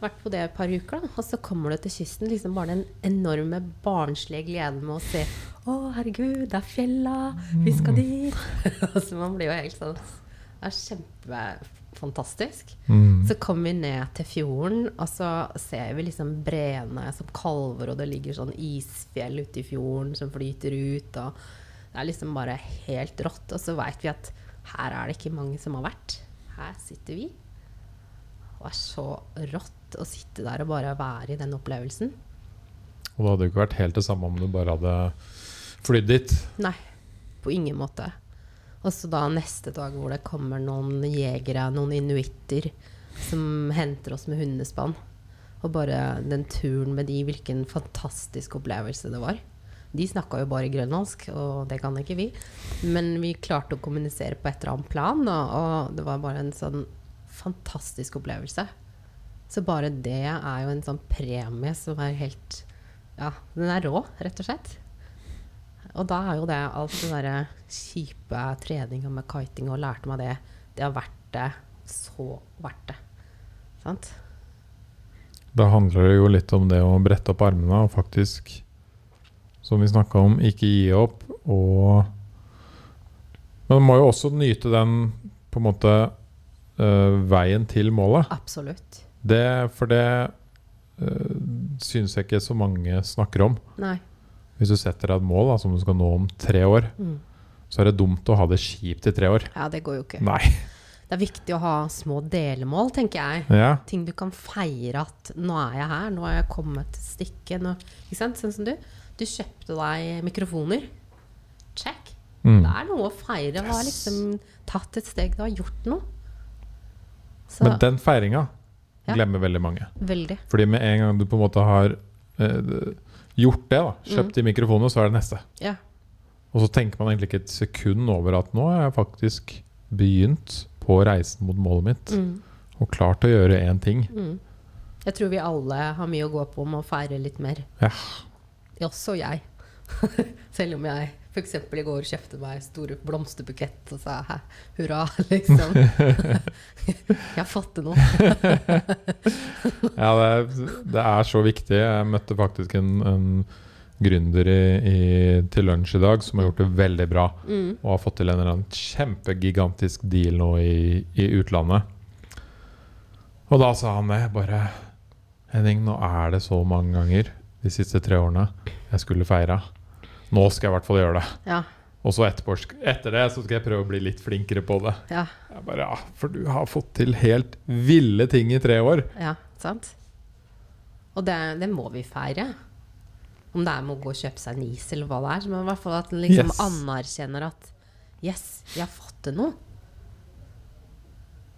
vært på det et par uker, da. Og så kommer du til kysten, liksom bare den enorme barnslige gleden med å se Å, herregud, det er fjella, vi skal dit. altså, man blir jo helt sånn Det er kjempefantastisk. Mm. Så kommer vi ned til fjorden, og så ser vi liksom breene som kalver, og det ligger sånn isfjell ute i fjorden som flyter ut, og det er liksom bare helt rått. Og så veit vi at her er det ikke mange som har vært. Her sitter vi. Og det er så rått å sitte der og bare være i den opplevelsen. Og det hadde jo ikke vært helt det samme om du bare hadde flydd dit. Nei, på ingen måte. Og så da neste dag hvor det kommer noen jegere, noen inuitter, som henter oss med hundespann. Og bare den turen med de, hvilken fantastisk opplevelse det var. De snakka jo bare grønlandsk, og det kan ikke vi. Men vi klarte å kommunisere på et eller annet plan, og, det var bare en sånn fantastisk opplevelse. Så bare det er jo en sånn premie som er helt Ja, den er rå, rett og slett. Og da er jo det alt det derre kjipe treninga med kiting og lærte meg det, det har vært det. Så verdt det. Sant? Da handler det jo litt om det å brette opp armene og faktisk, som vi snakka om, ikke gi opp. Og Men man må jo også nyte den på en måte øh, veien til målet. Absolutt. Det, for det øh, syns jeg ikke så mange snakker om. Nei. Hvis du setter deg et mål da, som du skal nå om tre år, Mm. så er det dumt å ha det kjipt i tre år. Ja, det går jo ikke. Nei. Det er viktig å ha små delmål, tenker jeg. Ja. Ting du kan feire at 'nå er jeg her', 'nå har jeg kommet til stykket'. Nå, ikke sant? Sånn som du. Du kjøpte deg mikrofoner. Check. Mm. Det er noe å feire. Du har liksom tatt et steg. Du har gjort noe. Så Men den feiringa Ja. glemmer veldig mange. veldig. Fordi med en gang du på en måte har eh, gjort det, da, kjøpt de mikrofonene, så er det neste. Ja. Og så tenker man egentlig ikke et sekund over at nå har jeg faktisk begynt på reisen mot målet mitt Mm. og klart å gjøre én ting. Mm. Jeg tror vi alle har mye å gå på med å feire litt mer. Ja. Også jeg. Selv om jeg f.eks. i går kjøpte meg stor blomsterbukett og sa hæ, hurra, liksom. jeg fått noe. Ja, det, det er så viktig. Jeg møtte faktisk en, en gründer i, i, til lunsj i dag som har gjort det veldig bra. Mm. Og har fått til en eller annen kjempegigantisk deal nå i, i utlandet. Og da sa han det. Bare Henning, nå er det så mange ganger de siste tre årene jeg skulle feira. Nå skal jeg i hvert fall gjøre det. Ja, Og så etterpå, etter det så skal jeg prøve å bli litt flinkere på det. ja, Jeg bare, ja, For du har fått til helt ville ting i tre år. ja, sant? Og det, det må vi feire. Om det er med å gå og kjøpe seg en is, eller hva det er. Men i hvert fall at en liksom Yes. anerkjenner at Yes, vi har fått til noe.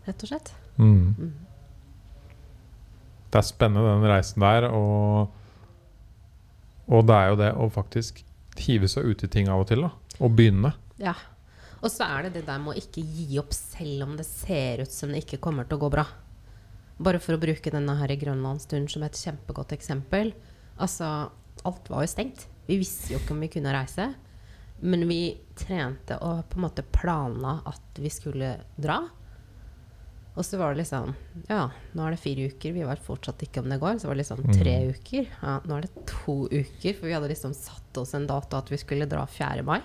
Rett og slett. Mm. Det er spennende, den reisen der. Og, og det er jo det å faktisk hive seg ut i ting av og til. da Og begynne. Ja. Og så er det det der med å ikke gi opp selv om det ser ut som det ikke kommer til å gå bra. Bare for å bruke denne her i Grønlandsturen som et kjempegodt eksempel. Altså, alt var jo stengt. Vi visste jo ikke om vi kunne reise. Men vi trente og på en måte planla at vi skulle dra. Og så var det liksom Ja, nå er det fire uker. Vi vet fortsatt ikke om det går. Så var det liksom tre uker. Ja, nå er det to uker. For vi hadde liksom satt oss en dato at vi skulle dra 4. mai.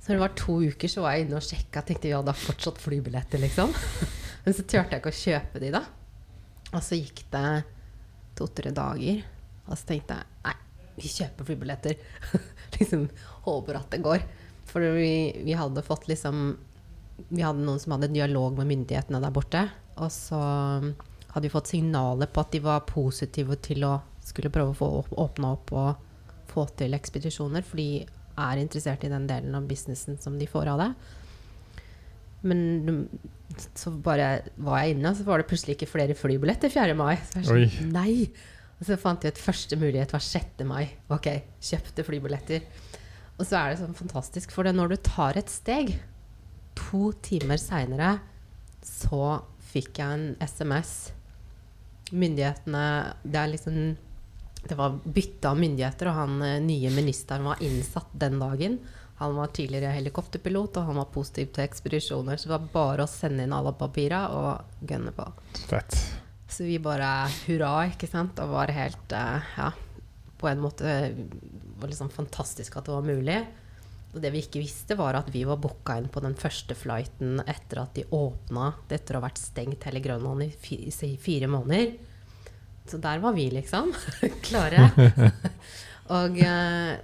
Så når det var to uker, så var jeg inne og sjekka. Tenkte vi hadde fortsatt flybilletter, liksom. Men så turte jeg ikke å kjøpe de, da. Og så gikk det to-tre dager. Og så tenkte jeg nei, vi kjøper flybilletter. liksom håper at det går. For vi, vi hadde fått liksom Vi hadde noen som hadde dialog med myndighetene der borte. Og så hadde vi fått signaler på at de var positive til å skulle prøve å få åpna opp og få til ekspedisjoner. For de er interessert i den delen av businessen som de får av det. Men så bare var jeg inne, og så var det plutselig ikke flere flybilletter 4. mai. Så jeg sånn, nei! Og så fant jeg ut første mulighet var 6. mai. Ok, kjøpte flybilletter. Og så er det sånn fantastisk, for det når du tar et steg To timer seinere så fikk jeg en SMS. Myndighetene Det er liksom Det var bytte av myndigheter, og han eh, nye ministeren var innsatt den dagen. Han var tidligere helikopterpilot, og han var positiv til ekspedisjoner. Så det var bare å sende inn alle papira og gønne på. Fett. Så vi bare hurra, ikke sant, og var helt eh, Ja, på en måte var liksom fantastisk at det var mulig. Det vi ikke visste, var at vi var booka inn på den første flighten etter at de åpna, etter å ha vært stengt hele Grønland i fire, fire måneder. Så der var vi, liksom. Klare. og eh,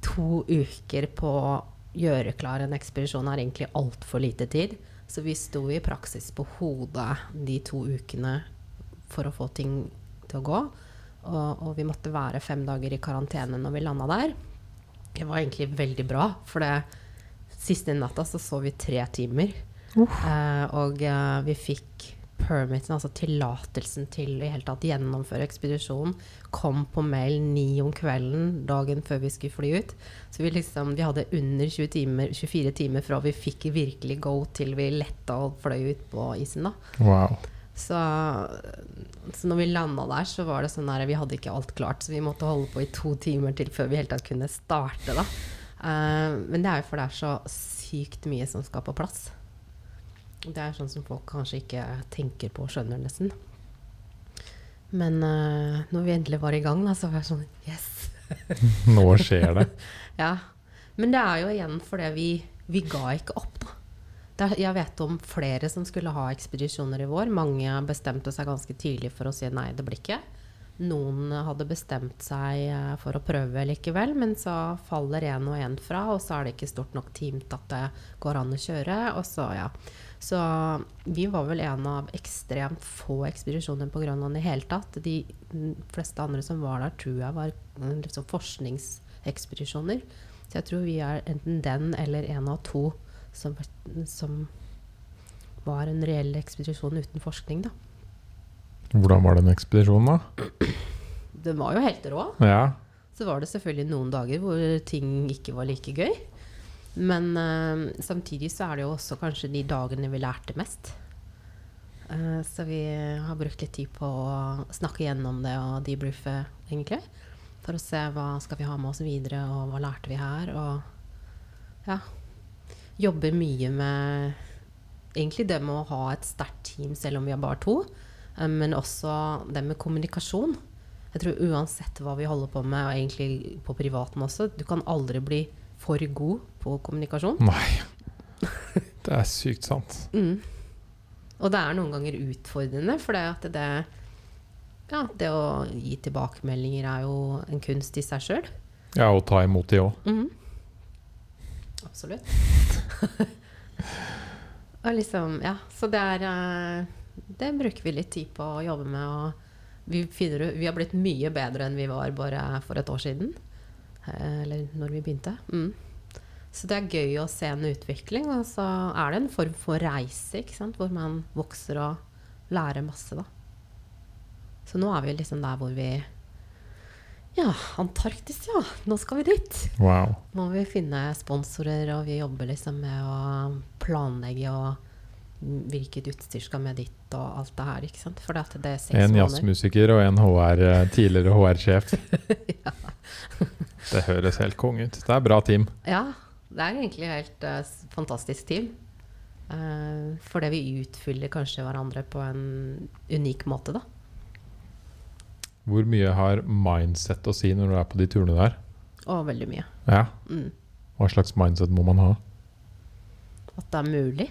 to uker på å gjøre klar en ekspedisjon er egentlig altfor lite tid. Så vi sto i praksis på hodet de to ukene for å få ting til å gå. Og, og vi måtte være fem dager i karantene når vi landa der. Det var egentlig veldig bra, for det siste natta så sov vi tre timer. Eh, og eh, vi fikk permiten, altså tillatelsen til i hele tatt gjennomføre ekspedisjonen, kom på mail ni om kvelden dagen før vi skulle fly ut. Så vi liksom, vi hadde under 20 timer, 24 timer fra vi fikk virkelig go til vi letta og fløy ut på isen. da. Wow. Så, så når vi landa der, så var det sånn at Vi hadde ikke alt klart, så vi måtte holde på i to timer til før vi helt tatt kunne starte. da. Uh, men det er jo for det er så sykt mye som skal på plass. Det er sånn som folk kanskje ikke tenker på og skjønner, nesten. Men uh, når vi endelig var i gang, da, så var jeg sånn Yes! Nå skjer det. Ja. Men det er jo igjen fordi vi, vi ga ikke opp, da. Jeg vet om flere som skulle ha ekspedisjoner i vår. Mange bestemte seg ganske tidlig for å si nei, det blir ikke. Noen hadde bestemt seg eh, for å prøve likevel, men så faller en og en fra, og så er det ikke stort nok team at det går an å kjøre. Og så, ja. Så vi var vel en av ekstremt få ekspedisjoner på Grønland i hele tatt. De fleste andre som var der, tror jeg var liksom forskningsekspedisjoner. Så jeg tror vi er enten den eller en av to som, som var en reell ekspedisjon uten forskning, da. Hvordan var den ekspedisjonen, da? Den var jo helt rå. Ja. Så var det selvfølgelig noen dager hvor ting ikke var like gøy. Men uh, samtidig så er det jo også kanskje de dagene vi lærte mest. Uh, så vi har brukt litt tid på å snakke gjennom det og debriefe, egentlig. For å se hva skal vi ha med oss videre, og hva lærte vi her. Og ja. Jobber mye med egentlig det med å ha et sterkt team selv om vi er bare to. eh, Men også det med kommunikasjon. Jeg tror uansett hva vi holder på med, og egentlig på privaten også, du kan aldri bli for god på kommunikasjon. Nei. Det er sykt sant. Mm. Og det er noen ganger utfordrende, for det at det Ja, det å gi tilbakemeldinger er jo en kunst i seg sjøl. Ja, og ta imot de òg. Mhm. Absolutt. og liksom, ja. Så det er eh, Det bruker vi litt tid på å jobbe med. Og vi, finner, vi har blitt mye bedre enn vi var bare for et år siden. Eh, Eller når vi begynte. Mm. Så det er gøy å se en utvikling. Og så er det en form for reise, hvor man vokser og lærer masse, da. Så nå er vi liksom der hvor vi Ja, Antarktis, ja. Nå skal vi dit. Wow. Må vi finne sponsorer, og vi jobber liksom med å planlegge og hvilket utstyr skal med dit, og alt det her. ikke sant? For det, det er seks En jazzmusiker og en HR, eh, tidligere HR-sjef. Det høres helt konge ut. Det er bra team. Ja, det er egentlig helt uh, fantastisk team. Uh, fordi vi utfyller kanskje hverandre på en unik måte, da. Hvor mye har mindset å si når du er på de turene der? Å, veldig mye. Ja. Mm. Hva slags mindset må man ha? At det er mulig.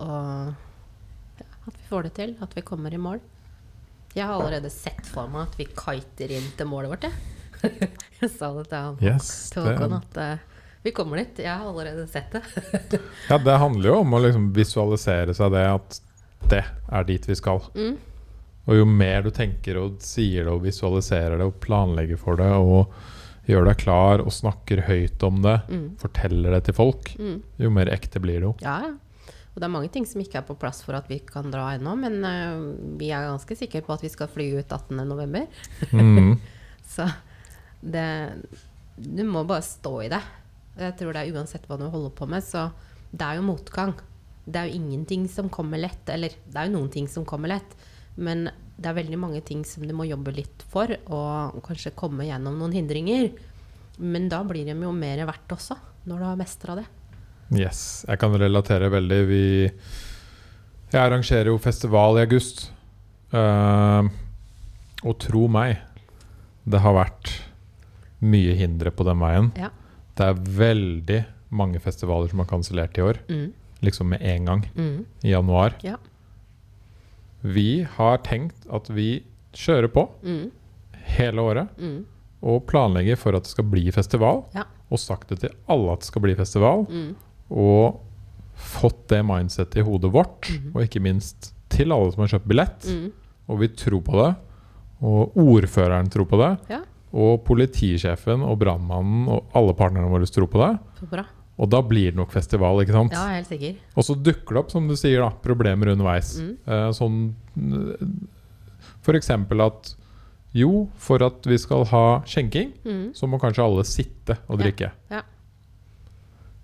Og ja, at vi får det til. At vi kommer i mål. Jeg har allerede sett for meg at vi kiter inn til målet vårt, jeg. jeg sa det til han Yes, Håkon at uh, vi kommer dit. Jeg har allerede sett det. ja, det handler jo om å liksom visualisere seg det at det er dit vi skal. Mm. Og jo mer du tenker og sier det og visualiserer det og planlegger for det og gjør deg klar og snakker høyt om det, Mm. forteller det til folk, Mm. jo mer ekte blir det jo. Ja. Og det er mange ting som ikke er på plass for at vi kan dra ennå, men uh, vi er ganske sikre på at vi skal fly ut 18.11. Mm. Så det Du må bare stå i det. Jeg tror det er uansett hva du holder på med, så det er jo motgang. Det er jo ingenting som kommer lett. Eller det er jo noen ting som kommer lett, men det er veldig mange ting som du må jobbe litt for, og kanskje komme gjennom noen hindringer. Men da blir de jo mer verdt også, når du har mestra det. Yes, jeg kan relatere veldig. Vi Jeg arrangerer jo festival i august. Uh, og tro meg, det har vært mye hindre på den veien. Ja. Det er veldig mange festivaler som har kansellert i år. Mm. Liksom med en gang Mm. i januar. Ja. Vi har tenkt at vi kjører på Mm. hele året Mm. og planlegger for at det skal bli festival. Ja. Og sagt det til alle at det skal bli festival. Mm. Og fått det mindsettet i hodet vårt, Mhm. og ikke minst til alle som har kjøpt billett. Mm. Og vi tror på det. Og ordføreren tror på det. Ja. Og politisjefen og brannmannen og alle partnerne våre tror på det. Så bra. Og da blir det nok festival, ikke sant? Ja, helt sikker. Og så dukker det opp, som du sier, da, problemer underveis. Mm. Eh, sånn For eksempel at jo, for at vi skal ha skjenking, Mm. så må kanskje alle sitte og drikke. Ja.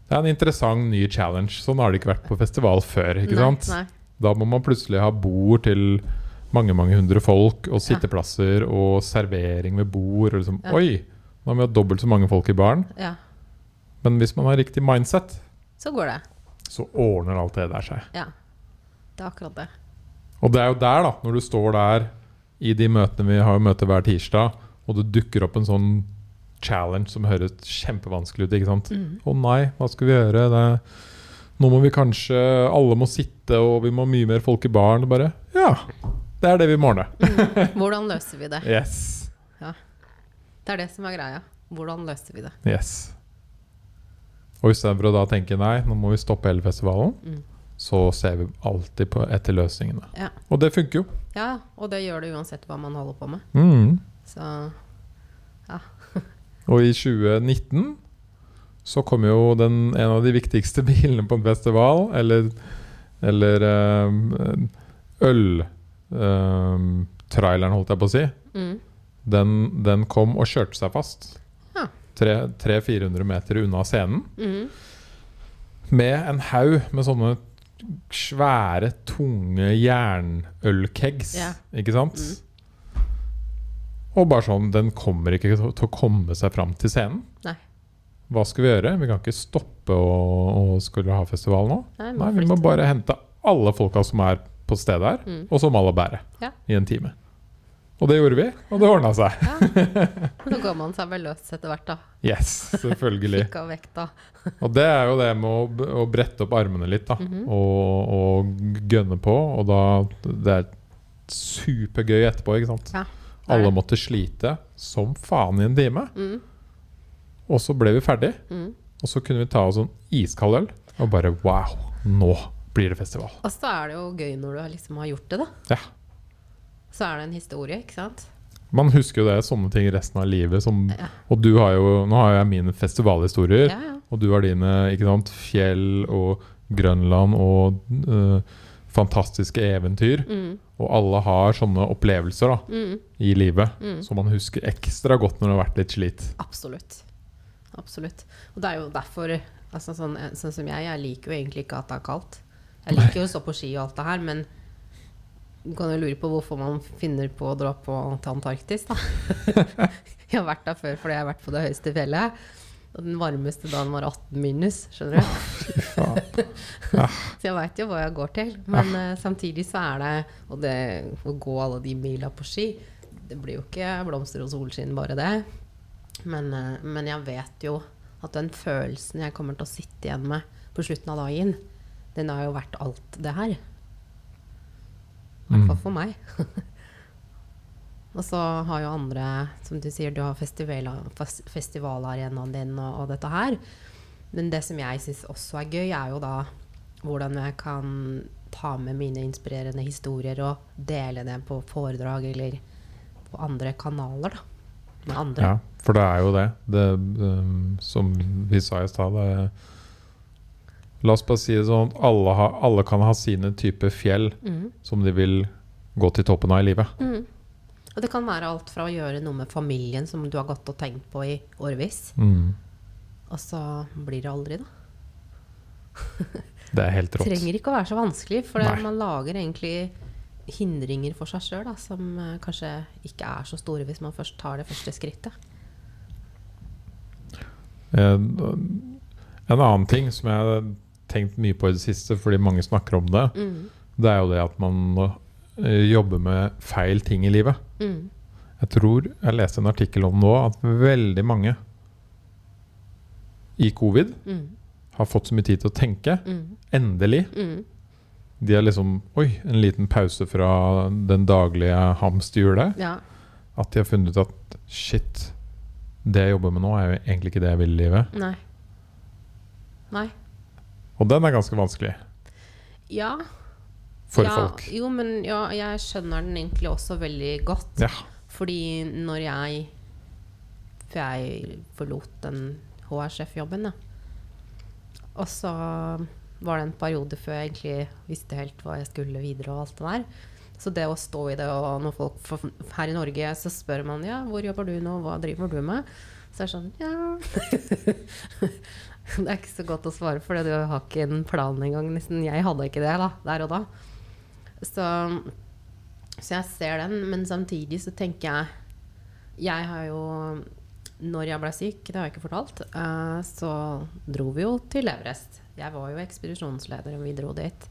Det er en interessant ny challenge. Sånn har det ikke vært på festival før. ikke nei, sant? Nei. Da må man plutselig ha bord til mange mange hundre folk, og Ja. sitteplasser og servering ved bord. Og liksom, Ja. Oi, nå har vi hatt dobbelt så mange folk i baren. Ja. Men hvis man har riktig mindset, Så går det. så ordner alt det der seg. Ja. Det er akkurat det. Og det er jo der, da, når du står der i de møtene vi har møte hver tirsdag, og det dukker opp en sånn challenge som høres kjempevanskelig ut. ikke sant? Mm. Å nei, hva skal vi gjøre? Det, nå må vi kanskje Alle må sitte, og vi må ha mye mer folk i baren. Bare Ja, det er det vi må ordne. Hvordan løser vi det? Yes. Det er det som er greia. Hvordan løser vi det? yes. Og istedenfor å da tenke nei, nå må vi stoppe hele festivalen, Mm. så ser vi alltid på etter løsningene. Ja. Og det funker jo. Ja, og det gjør det uansett hva man holder på med. Mm. Så Og i 2019 så kom jo den, en av de viktigste bilene på en festival, eller, eller um, øltraileren, holdt jeg på å si, mm. den, den kom og kjørte seg fast. Ja. 300-400 meter unna scenen. Mm. Med en haug med sånne svære, tunge jernølkegs. Ja. Ikke sant? Mm. Og bare sånn Den kommer ikke til å komme seg fram til scenen. Nei. Hva skal vi gjøre? Vi kan ikke stoppe å, å skulle ha festival nå. Nei, Nei, Vi må bare hente alle folka som er på stedet her, Mm. og så må alle bære Ja. i en time. Og det gjorde vi, og det ordna seg. Ja. Nå går man seg vel løs etter hvert, da. Yes, selvfølgelig. Fikk av vekta. Og det er jo det med å, å brette opp armene litt, da. Mhm. og, og gønne på. Og da Det er supergøy etterpå, ikke sant. Ja, Alle måtte slite som faen i en time. Mm. Og så ble vi ferdig, Mm. og så kunne vi ta oss en iskald øl og bare Wow, nå blir det festival. Og så er det jo gøy når du liksom har gjort det, da. Ja. Så er det en historie, ikke sant? Man husker jo det, sånne ting resten av livet. Som, Ja. og du har jo Nå har jeg mine festivalhistorier, Ja, ja. og du har dine ikke sant, fjell og Grønland og øh, fantastiske eventyr. Mm. Og alle har sånne opplevelser da, Mm. i livet Mm. som man husker ekstra godt når det har vært litt slit. Absolutt. Absolutt. Og det er jo derfor altså sånn, sånn som jeg, jeg liker jo egentlig ikke at det er kaldt. Jeg liker jo å stå på ski og alt det her, men du kan jo lure på hvorfor man finner på å dra på til Antarktis, da. jeg har vært der før fordi jeg har vært på det høyeste fjellet. Og den varmeste dagen var 18 minus, skjønner du. Så jeg veit jo hva jeg går til. Men uh, samtidig så er det Og det å gå alle de mila på ski, det blir jo ikke blomster og solskinn bare det. Men, uh, men jeg vet jo at den følelsen jeg kommer til å sitte igjen med på slutten av dagen, den har jo vært alt det her. I hvert fall Mm. for meg. og så har jo andre, som du sier, du har festival, fes- festivalarenaen din og, og dette her. Men det som jeg syns også er gøy, er jo da hvordan jeg kan ta med mine inspirerende historier og dele det på foredrag eller på andre kanaler, da. Med andre. Ja, for det er jo det. det um, som vi sa i stad La oss bare si det sånn at alle, ha, alle kan ha sine typer fjell mm. som de vil gå til toppen av i livet. Mm. Og det kan være alt fra å gjøre noe med familien som du har gått og tenkt på i årevis, Mm. og så blir det aldri, da. Det er helt rått. trenger ikke å være så vanskelig, for det, Nei. man lager egentlig hindringer for seg sjøl som eh, kanskje ikke er så store hvis man først tar det første skrittet. En, en annen ting som jeg tenkt mye på i det siste, fordi mange snakker om det, Mm. det er jo det at man eh, jobber med feil ting i livet. Mm. Jeg tror jeg leste en artikkel om nå at veldig mange i covid Mm. har fått så mye tid til å tenke. Mm. Endelig. Mm. De har liksom Oi, en liten pause fra den daglige hamsterhjulet. Ja. At de har funnet ut at shit, det jeg jobber med nå, er jo egentlig ikke det jeg vil i livet. Nei. Nei. Og den er ganske vanskelig Ja. for ja, folk. Jo, men ja, jeg skjønner den egentlig også veldig godt. Ja. Fordi når jeg For jeg forlot den HR-sjefjobben, da. Og så var det en periode før jeg egentlig visste helt hva jeg skulle videre og alt det der. Så det å stå i det, og når folk for, her i Norge så spør man ja, hvor jobber du nå, hva driver du med? Så er det sånn ja Det er ikke så godt å svare, for du har ikke en plan engang. Nesten. Jeg hadde ikke det da, der og da. Så, så jeg ser den, men samtidig så tenker jeg Jeg har jo Når jeg ble syk, det har jeg ikke fortalt, eh, så dro vi jo til Everest. Jeg var jo ekspedisjonsleder, og vi dro dit.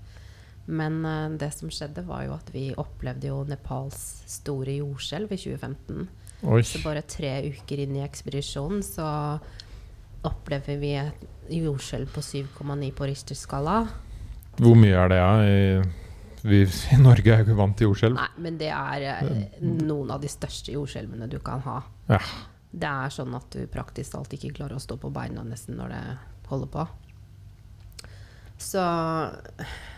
Men eh, det som skjedde, var jo at vi opplevde jo Nepals store jordskjelv i 2015. Oi. Så bare tre uker inn i ekspedisjonen så opplever vi et jordskjelv på 7,9 på Richter-skala. Hvor mye er det, ja? I, vi, I Norge er jo ikke vant til jordskjelv. Nei, men det er eh, noen av de største jordskjelvene du kan ha. Ja. Det er sånn at du praktisk talt ikke klarer å stå på beina nesten når det holder på. Så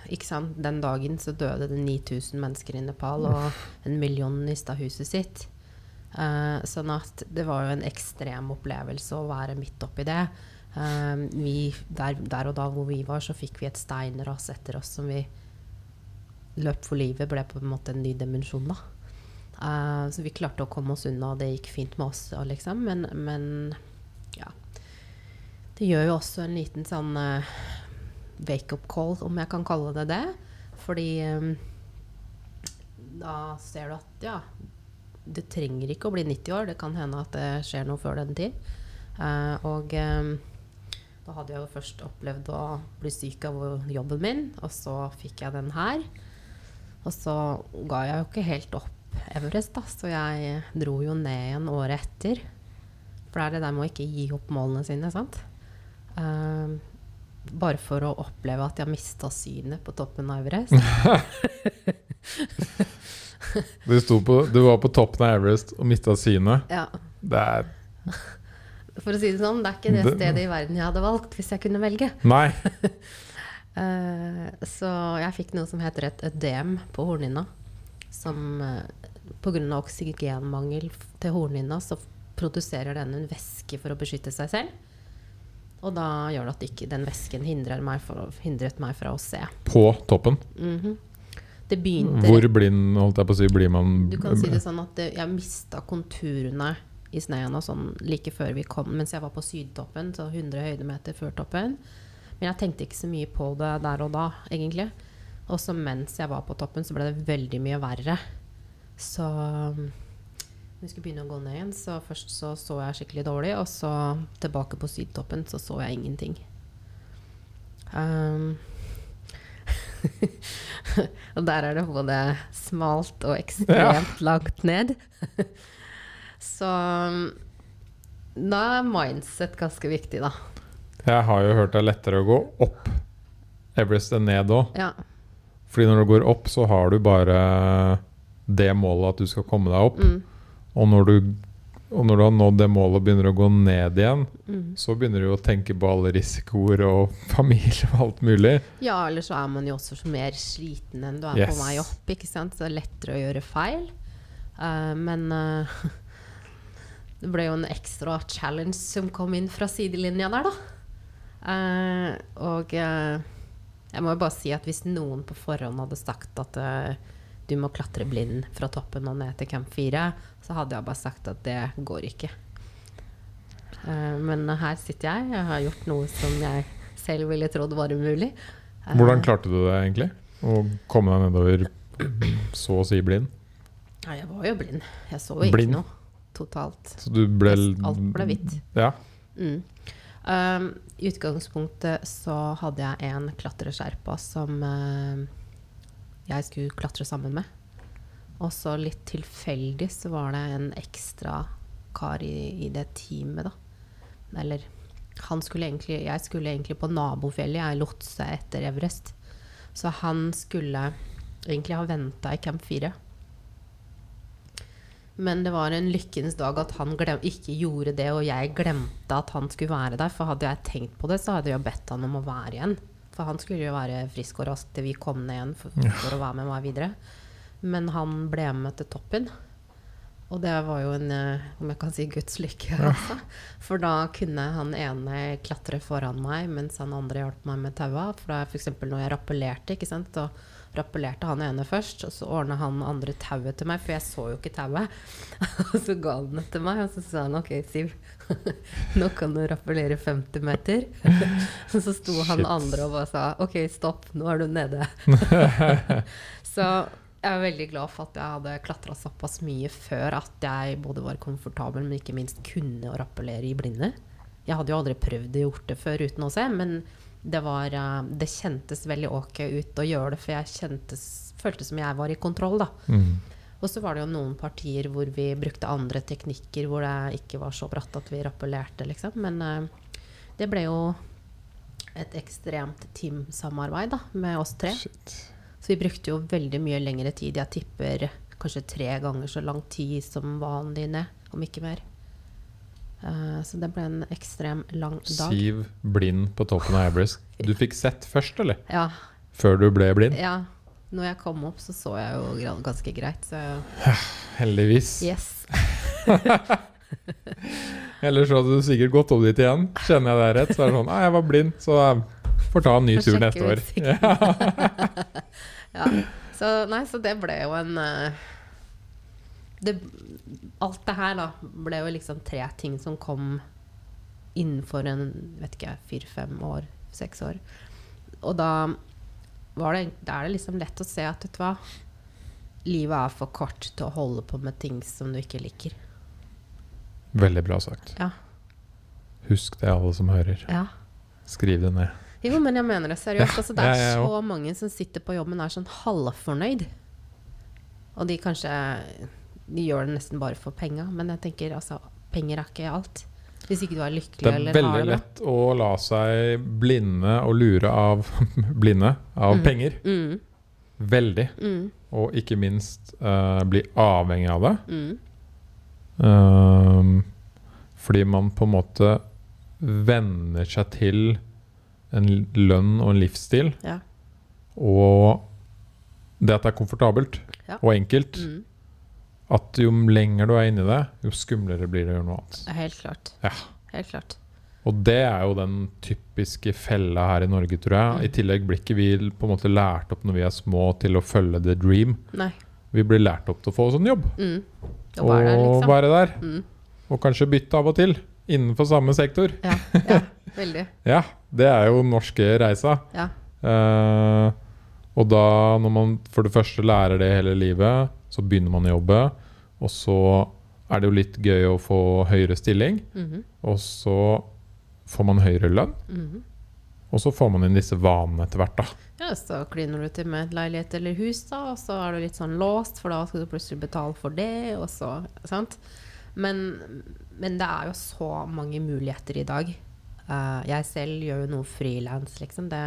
ikke sant, den dagen så døde det 9000 mennesker i Nepal, og en million mista huset sitt. Eh, sånn at det var jo en ekstrem opplevelse å være midt oppi det. Eh, vi, der, der og da hvor vi var, så fikk vi et steinras etter oss som vi løp for livet ble på en måte en ny dimensjon, da. Uh, så vi klarte å komme oss unna, og det gikk fint med oss, liksom. Men, men ja. Det gjør jo også en liten sånn uh, wake-up call, om jeg kan kalle det det. Fordi um, da ser du at ja, det trenger ikke å bli 90 år. Det kan hende at det skjer noe før den tid. Eh, og eh, da hadde jeg jo først opplevd å bli syk av jobben min, og så fikk jeg den her. Og så ga jeg jo ikke helt opp Everest, da, så jeg dro jo ned igjen året etter. For det er det der med å ikke gi opp målene sine, sant. Eh, bare for å oppleve at jeg mista synet på toppen av Everest. Du, på, du var på toppen av Everest og mista synet. Ja. Det er For å si det sånn, det er ikke det Det- stedet i verden jeg hadde valgt hvis jeg kunne velge. Nei. Eh, så jeg fikk noe som heter et ødem på hornhinna. Som uh, pga. oksygenmangel til hornhinna, så produserer den en væske for å beskytte seg selv. Og da gjør det at ikke den væsken meg for, hindret meg fra å se. På toppen. Mhm. Det begynte Hvor blind holdt jeg på å si, blir man Du kan si det sånn at det, jeg mista konturene i sneen og sånn like før vi kom, mens jeg var på sydtoppen, så 100 høydemeter før toppen. Men jeg tenkte ikke så mye på det der og da, egentlig. Og så mens jeg var på toppen, så ble det veldig mye verre. Så vi skulle begynne å gå ned igjen, så først så, så jeg skikkelig dårlig, og så tilbake på sydtoppen så så jeg ingenting. Um, og der er det både smalt og ekstremt langt ned. så da er mindset ganske viktig, da. Jeg har jo hørt det er lettere å gå opp Everest enn ned òg. Ja. Fordi når du går opp, så har du bare det målet at du skal komme deg opp. Mm, Og når du, og når du har nådd det målet og begynner å gå ned igjen, mm. så begynner du å tenke på alle risikoer og familie og alt mulig. Ja, eller så er man jo også så mer sliten enn du er Yes. på vei opp. ikke sant? Så det er lettere å gjøre feil. Uh, men uh, det ble jo en ekstra challenge som kom inn fra sidelinja der, da. Uh, og uh, jeg må jo bare si at hvis noen på forhånd hadde sagt at uh, du må klatre blind fra toppen og ned til camp 4, så hadde jeg bare sagt at det går ikke. Eh, men her sitter jeg. Jeg har gjort noe som jeg selv ville trodd var umulig. Eh, Hvordan klarte du det egentlig? Å komme deg nedover så å si blind? Ja, jeg var jo blind. Jeg så jo Blind? ikke noe. Totalt. Så du ble Alt ble hvitt. Ja. Mm. Um, I utgangspunktet så hadde jeg en klatreskjerpa som uh, jeg skulle klatre sammen med. Og så litt tilfeldig så var det en ekstra kar i, i det teamet, da. Eller han skulle egentlig Jeg skulle egentlig på nabofjellet, jeg lotse etter Everest. Så han skulle egentlig ha venta i Camp 4. Men det var en lykkens dag at han glem, ikke gjorde det, og jeg glemte at han skulle være der. For hadde jeg tenkt på det, så hadde jeg bedt han om å være igjen. For han skulle jo være frisk og rask til vi kom ned igjen for, for å være med meg videre. Men han ble med til toppen. Og det var jo en, eh, om jeg kan si, Guds lykke. Altså. For da kunne han ene klatre foran meg, mens han andre hjalp meg med taua. For da f.eks. når jeg rappellerte, ikke sant, så rappellerte han ene først, og så ordna han andre tauet til meg, for jeg så jo ikke tauet. og så ga han det til meg, og så sa han OK, Siv, nå kan du rappellere 50 meter. og så sto han andre og bare sa OK, stopp, nå er du nede. så jeg er veldig glad for at jeg hadde klatra såpass mye før at jeg både var komfortabel, men ikke minst kunne å rappellere i blinde. Jeg hadde jo aldri prøvd å gjort det før uten å se, men det, var, eh, det kjentes veldig ok ut å gjøre det, for jeg kjentes, følte som jeg var i kontroll. da. Mm. Og så var det jo noen partier hvor vi brukte andre teknikker, hvor det ikke var så bratt at vi rappellerte, liksom. Men eh, det ble jo et ekstremt teamsamarbeid da, med oss tre. Shit. Så vi brukte jo veldig mye lengre tid. Jeg tipper kanskje tre ganger så lang tid som vanlig ned, om ikke mer. Eh, så det ble en ekstrem lang dag. Siv blind på toppen av Everest. Du fikk sett først, eller? Ja, Før du ble blind? ja. Når jeg kom opp, så så jeg jo ganske greit. Så Heldigvis. yes. Ellers så hadde du sikkert gått opp dit igjen. Kjenner jeg deg rett, så er det sånn Nei, jeg var blind, så får ta en ny tur neste år. Ja. Så, nei, så det ble jo en eh, det, Alt det her da ble jo liksom tre ting som kom innenfor en vet ikke, fire-fem år, seks år. Og da var det, da er det liksom lett å se at vet du hva Livet er for kort til å holde på med ting som du ikke liker. Veldig bra sagt. Ja. Husk det, alle som hører. Ja. Skriv det ned. Jo, men jeg mener det seriøst. Altså, det er Ja, så mange som sitter på jobben og er sånn halvfornøyd. Og de kanskje De gjør det nesten bare for penga, men jeg tenker altså Penger er ikke alt. Hvis ikke du er lykkelig Det er eller har veldig det bra. lett å la seg blinde og lure av blinde av Mm. penger. Mm, Veldig. mm, Og ikke minst uh, bli avhengig av det. mm. Ehm, fordi man på en måte venner seg til en lønn og en livsstil. Ja. Og det at det er komfortabelt Ja. og enkelt. Mm. At jo lenger du er inni det, jo skumlere blir det å gjøre noe annet. Helt klart. Ja. Helt klart. Og det er jo den typiske fella her i Norge, tror jeg. Mm. I tillegg blir ikke vi på en måte lært opp når vi er små til å følge the dream. Nei. Vi blir lært opp til å få sånn jobb. Mm. Og være der, liksom. være der. Mm. Og kanskje bytte av og til. Innenfor samme sektor. Ja. ja. Veldig. Ja, det er jo den norske reisa. Ja. Eh, og da, når man for det første lærer det hele livet, så begynner man å jobbe. Og så er det jo litt gøy å få høyere stilling. Mhm. Og så får man høyere lønn. Mhm. Og så får man inn disse vanene etter hvert, da. Ja, så kliner du til med et leilighet eller hus, da, og så er du litt sånn låst, for da skal du plutselig betale for det, og så Sant? Men, men det er jo så mange muligheter i dag. Eh, jeg selv gjør jo noe frilans, liksom. Det,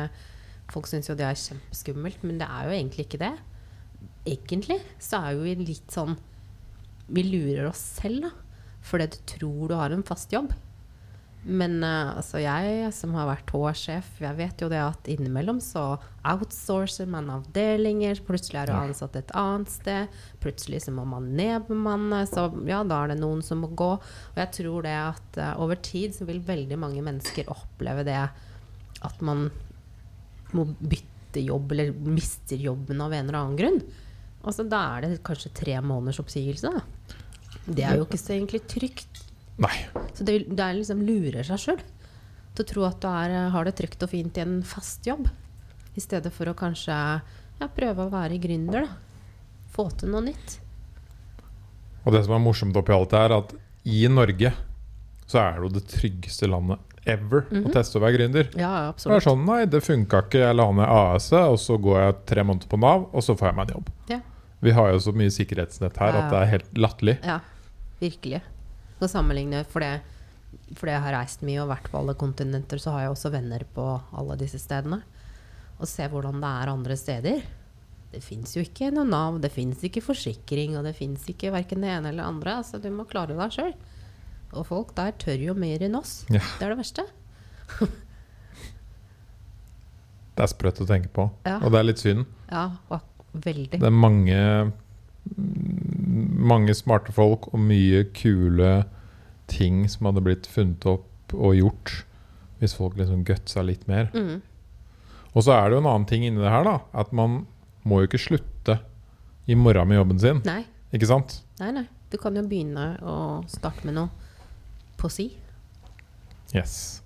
folk syns jo det er kjempeskummelt, men det er jo egentlig ikke det. Egentlig så er jo vi litt sånn Vi lurer oss selv, da. Fordi du tror du har en fast jobb. Men uh, altså jeg som har vært HR-sjef, jeg vet jo det at innimellom så outsourcer man avdelinger. Plutselig er du ansatt et annet sted. Plutselig så må man nedbemanne. Så ja, da er det noen som må gå. Og jeg tror det at uh, over tid så vil veldig mange mennesker oppleve det at man må bytte jobb, eller mister jobben av en eller annen grunn. Altså, da er det kanskje tre måneders oppsigelse. Da. Det er jo ikke så egentlig trygt. Nei. Så det, det er liksom lurer seg sjøl til å tro at du er, har det trygt og fint i en fast jobb. I stedet for å kanskje ja, prøve å være gründer. Da. Få til noe nytt. Og det som er morsomt oppi alt det her, at i Norge så er det jo det tryggeste landet ever å Mhm. teste å være gründer. Ja, Det er sånn, nei, det funka ikke, jeg la ned AS-et, og så går jeg tre måneder på Nav, og så får jeg meg en jobb. Ja. Vi har jo så mye sikkerhetsnett her Ja. at det er helt latterlig. Ja, virkelig. Å sammenligne for det fordi jeg har reist mye og vært på alle kontinenter, så har jeg også venner på alle disse stedene. Og se hvordan det er andre steder. Det fins jo ikke noe Nav, det fins ikke forsikring, og det fins ikke verken det ene eller det andre. Altså, du må klare deg sjøl. Og folk der tør jo mer enn oss. Ja. Det er det verste. Det er sprøtt å tenke på. Ja. Og det er litt synd. Ja, veldig. Det er mange mange smarte folk og mye kule ting som hadde blitt funnet opp og gjort hvis folk liksom gutsa litt mer. Mm. Og så er det jo en annen ting inni det her, da. At man må jo ikke slutte i morgen med jobben sin. Nei, Ikke sant? nei, nei. Du kan jo begynne å starte med noe på si. Yes.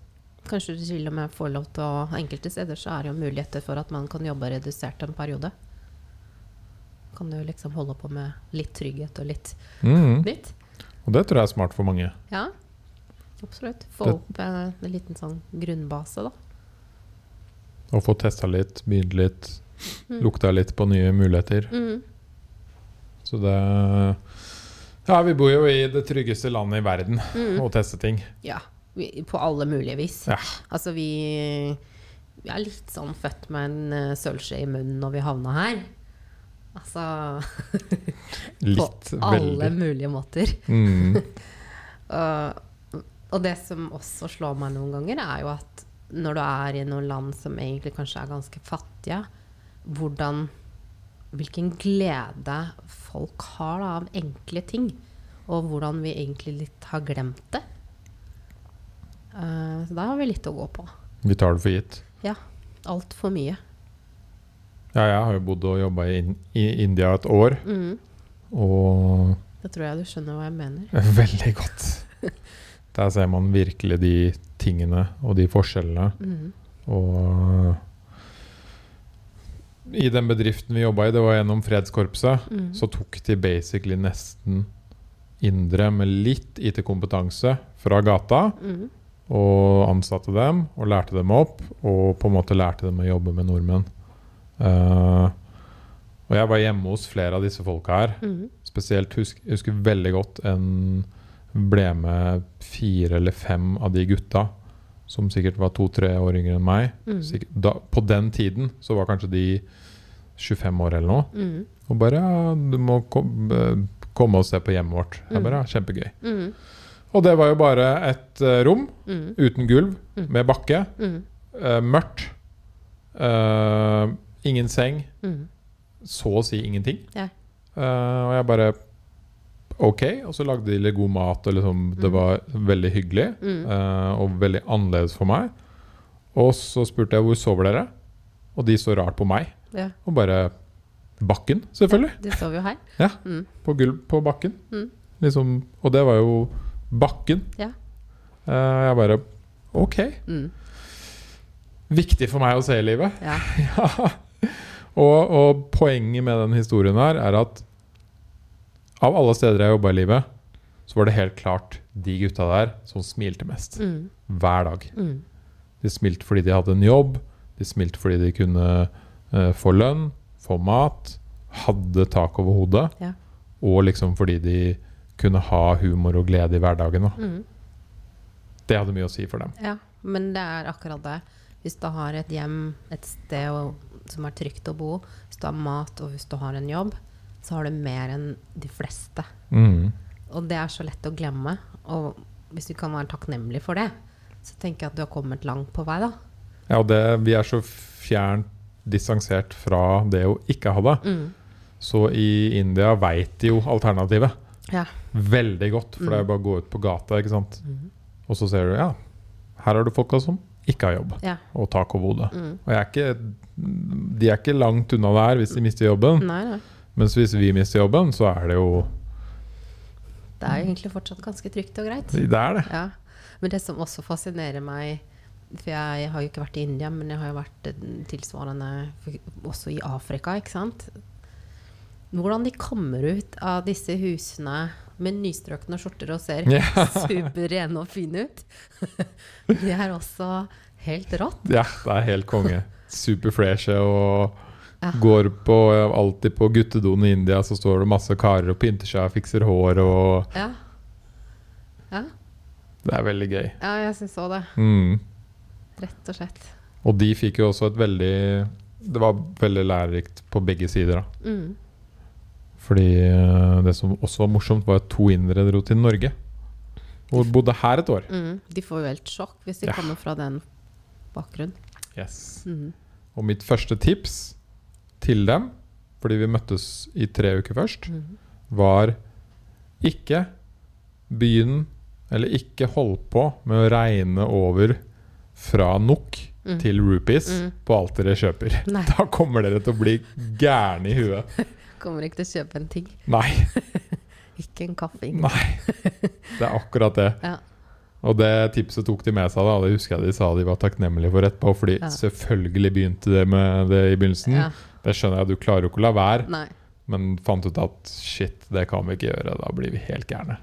Kanskje du til og med får lov til å Enkelte steder så er det jo muligheter for at man kan jobbe redusert en periode. Kan du liksom holde på med litt trygghet og litt mm. nytt. Og det tror jeg er smart for mange. Ja, absolutt. Få Det- opp en, en liten sånn grunnbase, da. Og få testa litt, begynt litt, Mm. lukta litt på nye muligheter. Mm. Så det Ja, vi bor jo i det tryggeste landet i verden Mm. og tester ting. Ja. På alle mulige vis. Ja. Altså, vi, vi er litt sånn født med en uh, sølvskje i munnen når vi havna her. Altså Litt, På alle veldig. mulige måter. Mm. Og, og det som også slår meg noen ganger, er jo at når du er i noen land som egentlig kanskje er ganske fattige, hvordan Hvilken glede folk har da, av enkle ting. Og hvordan vi egentlig litt har glemt det. Uh, så da har vi litt å gå på. Vi tar det for gitt. Ja. Altfor mye. Ja, jeg har jo bodd og jobba i, i India et år, Mm. og Da tror jeg du skjønner hva jeg mener. veldig godt. Der ser man virkelig de tingene og de forskjellene. Mm. Og i den bedriften vi jobba i, det var gjennom Fredskorpset, Mm. så tok de basically nesten indre med litt IT-kompetanse fra gata, Mm. og ansatte dem og lærte dem opp, og på en måte lærte dem å jobbe med nordmenn. Eh, og jeg var hjemme hos flere av disse folka her. Mm. Spesielt husk, jeg husker veldig godt en ble med fire eller fem av de gutta som sikkert var to-tre år yngre enn meg. Mm. Sikkert, da, på den tiden så var kanskje de 25 år eller noe. Mm. Og bare ja, 'Du må kom, eh, komme og se på hjemmet vårt.' Jeg bare, ja, Kjempegøy. Mm. Og det var jo bare et uh, rom Mm. uten gulv, Mm. med bakke. Mm. eh, mørkt. eh, ingen seng. Mm. Så å si ingenting. Ja. Uh, og jeg bare OK. Og så lagde de litt god mat, og liksom, det Mm. var veldig hyggelig. Mm. Uh, og veldig annerledes for meg. Og så spurte jeg hvor sover dere? Og de så rart på meg. Ja. Og bare Bakken, selvfølgelig. De sov jo her. Ja. Mm. På gulv på bakken. Mm. Liksom, og det var jo bakken. Ja. Uh, jeg bare OK. Mm. Viktig for meg å se i livet. Ja. Ja. Og, og poenget med den historien her er at av alle steder jeg jobba i livet, så var det helt klart de gutta der som smilte mest. Mm. Hver dag. Mm. De smilte fordi de hadde en jobb, de smilte fordi de kunne uh, få lønn, få mat, hadde tak over hodet, Ja. og liksom fordi de kunne ha humor og glede i hverdagen. Da. Mm. Det hadde mye å si for dem. Ja, men det er akkurat det. Hvis du har et hjem, et sted å, som er trygt å bo, hvis du har mat og hvis du har en jobb, så har du mer enn de fleste. Mm. Og det er så lett å glemme. Og hvis du kan være takknemlig for det, så tenker jeg at du har kommet langt på vei, da. Ja, og det, vi er så fjernt distansert fra det å ikke ha det. Mm. Så i India veit de jo alternativet Ja. veldig godt. For det er jo bare å gå ut på gata, ikke sant. Mm. Og så ser du ja, her har du folka som ikke har jobb Ja. og tak over hodet. Mm. Og jeg er ikke, de er ikke langt unna der hvis de mister jobben. Nei, nei. Mens hvis vi mister jobben, så er det jo Det er egentlig fortsatt ganske trygt og greit. Det er det. Ja. Men det som også fascinerer meg For jeg har jo ikke vært i India, men jeg har jo vært tilsvarende også i Afrika, ikke sant. Hvordan de kommer ut av disse husene med nystrøkne skjorter og ser Ja. superrene og fine ut. Det er også helt rått. Ja, det er helt konge. Superfreshe og Ja. Går på, alltid på guttedoen i India, så står det masse karer og pynter seg og fikser hår og Ja. Ja, Det er veldig gøy. ja jeg syns òg det. Mm. Rett og slett. Og de fikk jo også et veldig Det var veldig lærerikt på begge sider. da Mm. Fordi eh, det som også var morsomt, var at to indere dro til Norge. Og bodde her et år. Mm. De får jo helt sjokk hvis de Ja. kommer fra den bakgrunnen. Yes. Mm. Og mitt første tips til dem, fordi vi møttes i tre uker først, Mm. var ikke begynn Eller ikke hold på med å regne over fra NOK Mm. til rupees Mm. på alt dere kjøper. Nei, Da kommer dere til å bli gærne i huet. kommer ikke til å kjøpe en ting. Nei. Ikke en kaffe. ingen- Nei. Det er akkurat det. Ja. Og det tipset tok de med seg. da Det husker jeg de sa de var takknemlige for etterpå. Fordi Ja. selvfølgelig begynte det med det i begynnelsen. Ja. Det skjønner jeg, du klarer jo ikke å la være. Nei, Men fant ut at shit, det kan vi ikke gjøre. Da blir vi helt gærne.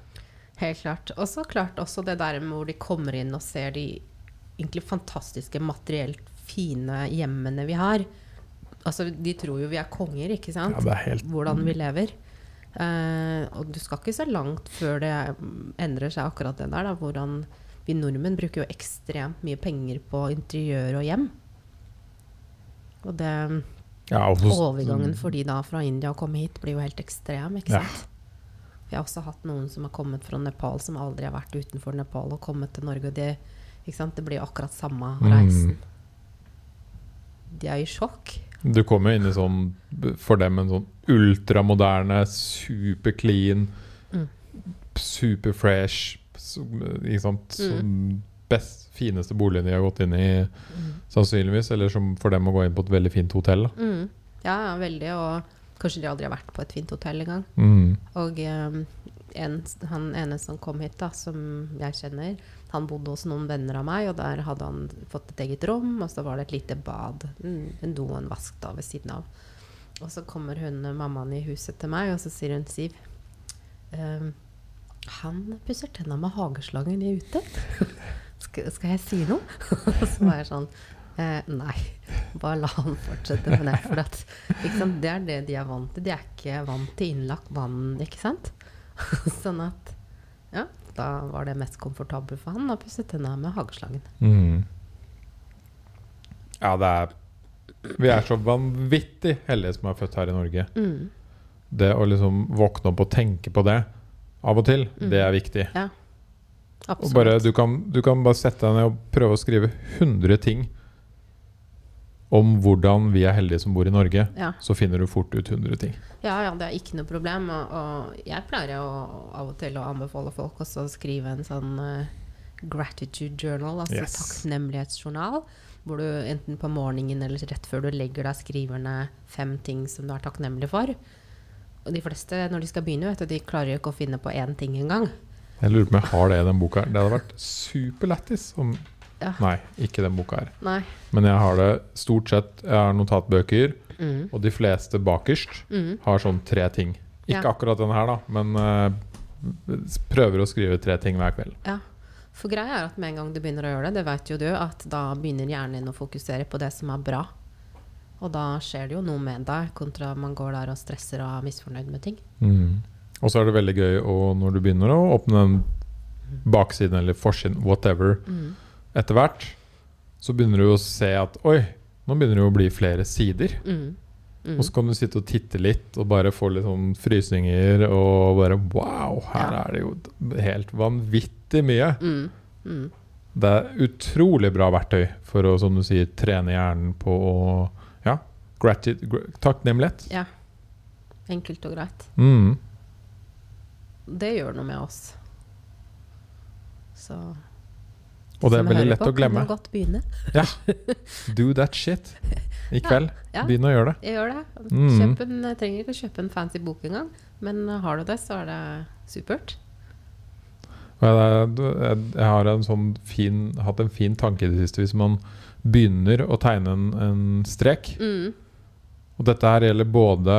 helt klart. Og så klart også det der med hvor de kommer inn og ser de egentlig fantastiske materielt fine hjemmene vi har. Altså, de tror jo vi er konger, ikke sant? Ja, det er helt hvordan vi lever. Eh, og du skal ikke så langt før det mm, endrer seg akkurat det der. Da, hvordan vi nordmenn bruker jo ekstremt mye penger på interiør og hjem. Og det, ja, også, overgangen for de da fra India å komme hit blir jo helt ekstrem, ikke Ja. sant? Vi har også hatt noen som har kommet fra Nepal, som aldri har vært utenfor Nepal, og kommet til Norge. Og det, det blir jo akkurat samme Mm. reisen. De er i sjokk. Du kommer inn i sånn For dem en sånn ultramoderne, superclean, Mm. superfresh Ikke sant? Mm. Best, fineste boligen de har gått inn i, Mm. sannsynligvis. Eller som for dem å gå inn på et veldig fint hotell. Mm. Ja, ja, veldig. Og kanskje de aldri har vært på et fint hotell engang. Mm. Og um, en, han ene som kom hit, da, som jeg kjenner, han bodde hos noen venner av meg, og der hadde han fått et eget rom, og så var det et lite bad, en do og en vask da ved siden av. Og så kommer hun, mammaen i huset til meg, og så sier hun Siv ehm, Han pusser tenna med hageslangen i ute. skal, skal jeg si noe? Og så var jeg sånn eh, Nei, bare la han fortsette med det. For at, sant? det er det de er vant til. De er ikke vant til innlagt vann, ikke sant? sånn at Ja, da var det mest komfortabelt for han å pusse tenna med hageslangen. Mm. Ja, det er Vi er så vanvittig heldige som er født her i Norge. Mm. Det å liksom våkne opp og tenke på det av og til, Mm. det er viktig. Ja. Absolutt. bare, du, kan, du kan bare sette deg ned og prøve å skrive 100 ting om hvordan vi er heldige som bor i Norge. ja. Så finner du fort ut 100 ting. Ja, ja, det er ikke noe problem. Og, og jeg pleier å, av og til å anbefale folk også å skrive en sånn uh, gratitude journal, altså Yes. takknemlighetsjournal. Hvor du enten på morgenen eller rett før du legger deg, skriver ned fem ting som du er takknemlig for. Og de fleste, når de skal begynne, vet du, de klarer jo ikke å finne på én ting engang. Jeg lurer på om jeg har det i den boka. Det hadde vært superlættis om Ja. Nei, ikke den boka her. Nei. Men jeg har det stort sett Jeg har notatbøker, Mm. og de fleste bakerst Mm. har sånn tre ting. Ikke Ja. akkurat den her, da, men uh, prøver å skrive tre ting hver kveld. Ja. For greia er at med en gang du begynner å gjøre det, det vet jo du, at da begynner hjernen din å fokusere på det som er bra. Og da skjer det jo noe med deg, kontra man går der og stresser og er misfornøyd med ting. Mm. Og så er det veldig gøy å, når du begynner å åpne den baksiden eller forsiden, whatever, Mm. Etter hvert, så begynner du å se at oi, nå begynner det å bli flere sider. Mm. Mm. Og så kan du sitte og titte litt og bare få litt sånn frysninger og bare wow, her Ja. er det jo helt vanvittig mye. Mm. Mm. Det er utrolig bra verktøy for å, som du sier, trene hjernen på å ja, gratid, gra- takknemlighet. Ja. Enkelt og greit. Mm. Det gjør noe med oss. Så Og det er veldig lett på, å glemme. Kan godt begynne. Do that shit i kveld. Ja. Begynn å gjøre det. Jeg gjør det. Mm. En, jeg trenger ikke å kjøpe en fancy bok engang, men har du det, så er det supert. Jeg har en sånn fin, hatt en fin tanke i det siste. Hvis man begynner å tegne en, en strek Mm. Og dette her gjelder både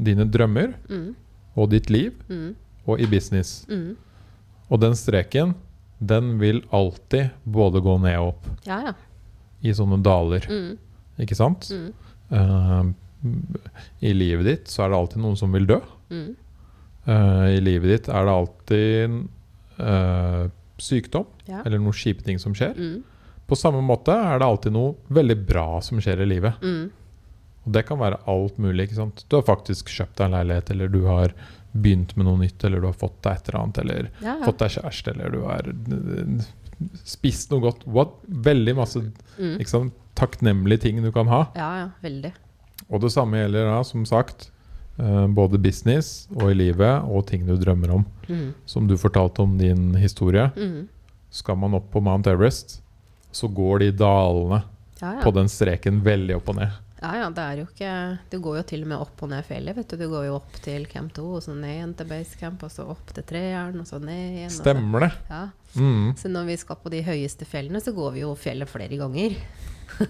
dine drømmer Mm. og ditt liv Mm. og i business. Mm. Og den streken, den vil alltid både gå ned og opp Ja, ja. i sånne daler. Mm. Ikke sant? Mm. Uh, I livet ditt så er det alltid noen som vil dø. Mm. Uh, I livet ditt er det alltid uh, sykdom Ja. eller noen kjipe ting som skjer. Mm. På samme måte er det alltid noe veldig bra som skjer i livet. Mm. Og det kan være alt mulig. ikke sant? Du har faktisk kjøpt deg en leilighet, eller du har begynt med noe nytt, eller du har fått deg et eller annet, eller Ja, ja. fått deg kjæreste, eller du har spist noe godt. What? Veldig masse Mm. sant, takknemlige ting du kan ha. ja, ja. Veldig. Og det samme gjelder da, som sagt, eh, både business og i livet, og ting du drømmer om. Mm. Som du fortalte om din historie. Mm. Skal man opp på Mount Everest, så går de dalene Ja, ja. på den streken veldig opp og ned. Ja, ja, det er jo ikke Du går jo til og med opp og ned fjellet, vet du. Du går jo opp til camp 2, og så ned igjen til base camp, og så opp til treeren, og så ned igjen. Stemmer det? Ja. Mm. Så når vi skal på de høyeste fjellene, så går vi jo fjellet flere ganger.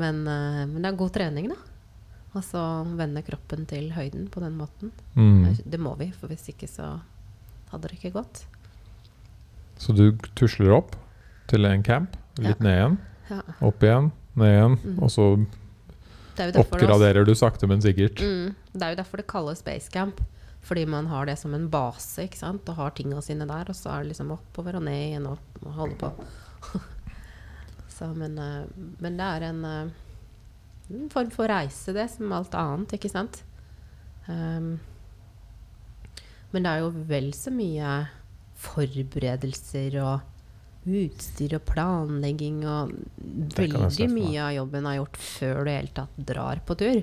men, eh, men det er god trening, da. Altså vende kroppen til høyden på den måten. Mm. Det må vi, for hvis ikke så hadde det ikke gått. Så du tusler opp til en camp, litt ned igjen, Ja. opp igjen, ned igjen, Mm. og så oppgraderer du sakte, men sikkert. Mm, det er jo derfor det kalles basecamp. Fordi man har det som en base ikke sant? og har tinga sine der. Og så er det liksom oppover og ned igjen og, og holde på. så, men, eh, men det er en, eh, en form for reise, det, som alt annet, ikke sant? Um, men det er jo vel så mye forberedelser og utstyr og planlegging og veldig mye av jobben er gjort før du i det hele tatt drar på tur.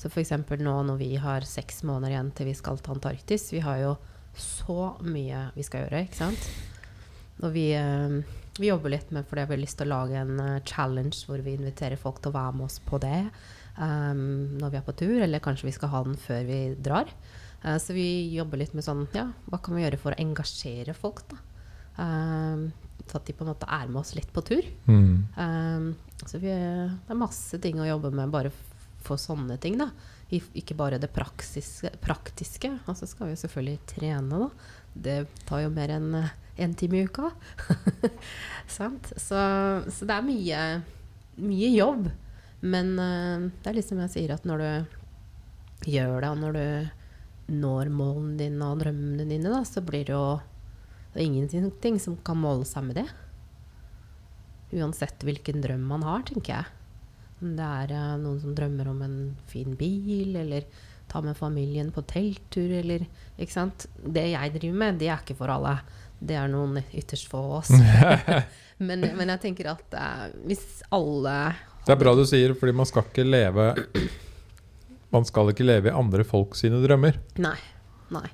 Så f.eks. nå når vi har seks måneder igjen til vi skal til Antarktis Vi har jo så mye vi skal gjøre, ikke sant? Og vi, eh, vi jobber litt med fordi vi har lyst til å lage en eh, challenge hvor vi inviterer folk til å være med oss på det um, når vi er på tur, eller kanskje vi skal ha den før vi drar. Så vi jobber litt med sånn Ja, hva kan vi gjøre for å engasjere folk, da? Um, så at de på en måte er med oss litt på tur. Mm. Um, så vi, det er masse ting å jobbe med bare for sånne ting, da. Ikke bare det praksiske, praktiske. Og så skal vi jo selvfølgelig trene, da. Det tar jo mer enn én en time i uka. Sant? Så, så det er mye, mye jobb. Men uh, det er liksom jeg sier, at når du gjør det, og når du når målene dine og drømmene dine, da, så blir det jo det er ingenting som kan måle seg med det. Uansett hvilken drøm man har, tenker jeg. Om det er eh, noen som drømmer om en fin bil, eller ta med familien på telttur, eller Ikke sant. Det jeg driver med, det er ikke for alle. Det er noen ytterst få av oss. men, men jeg tenker at uh, hvis alle Det er bra du sier, fordi man skal ikke leve Man skal ikke leve i andre folk sine drømmer. Nei. Nei.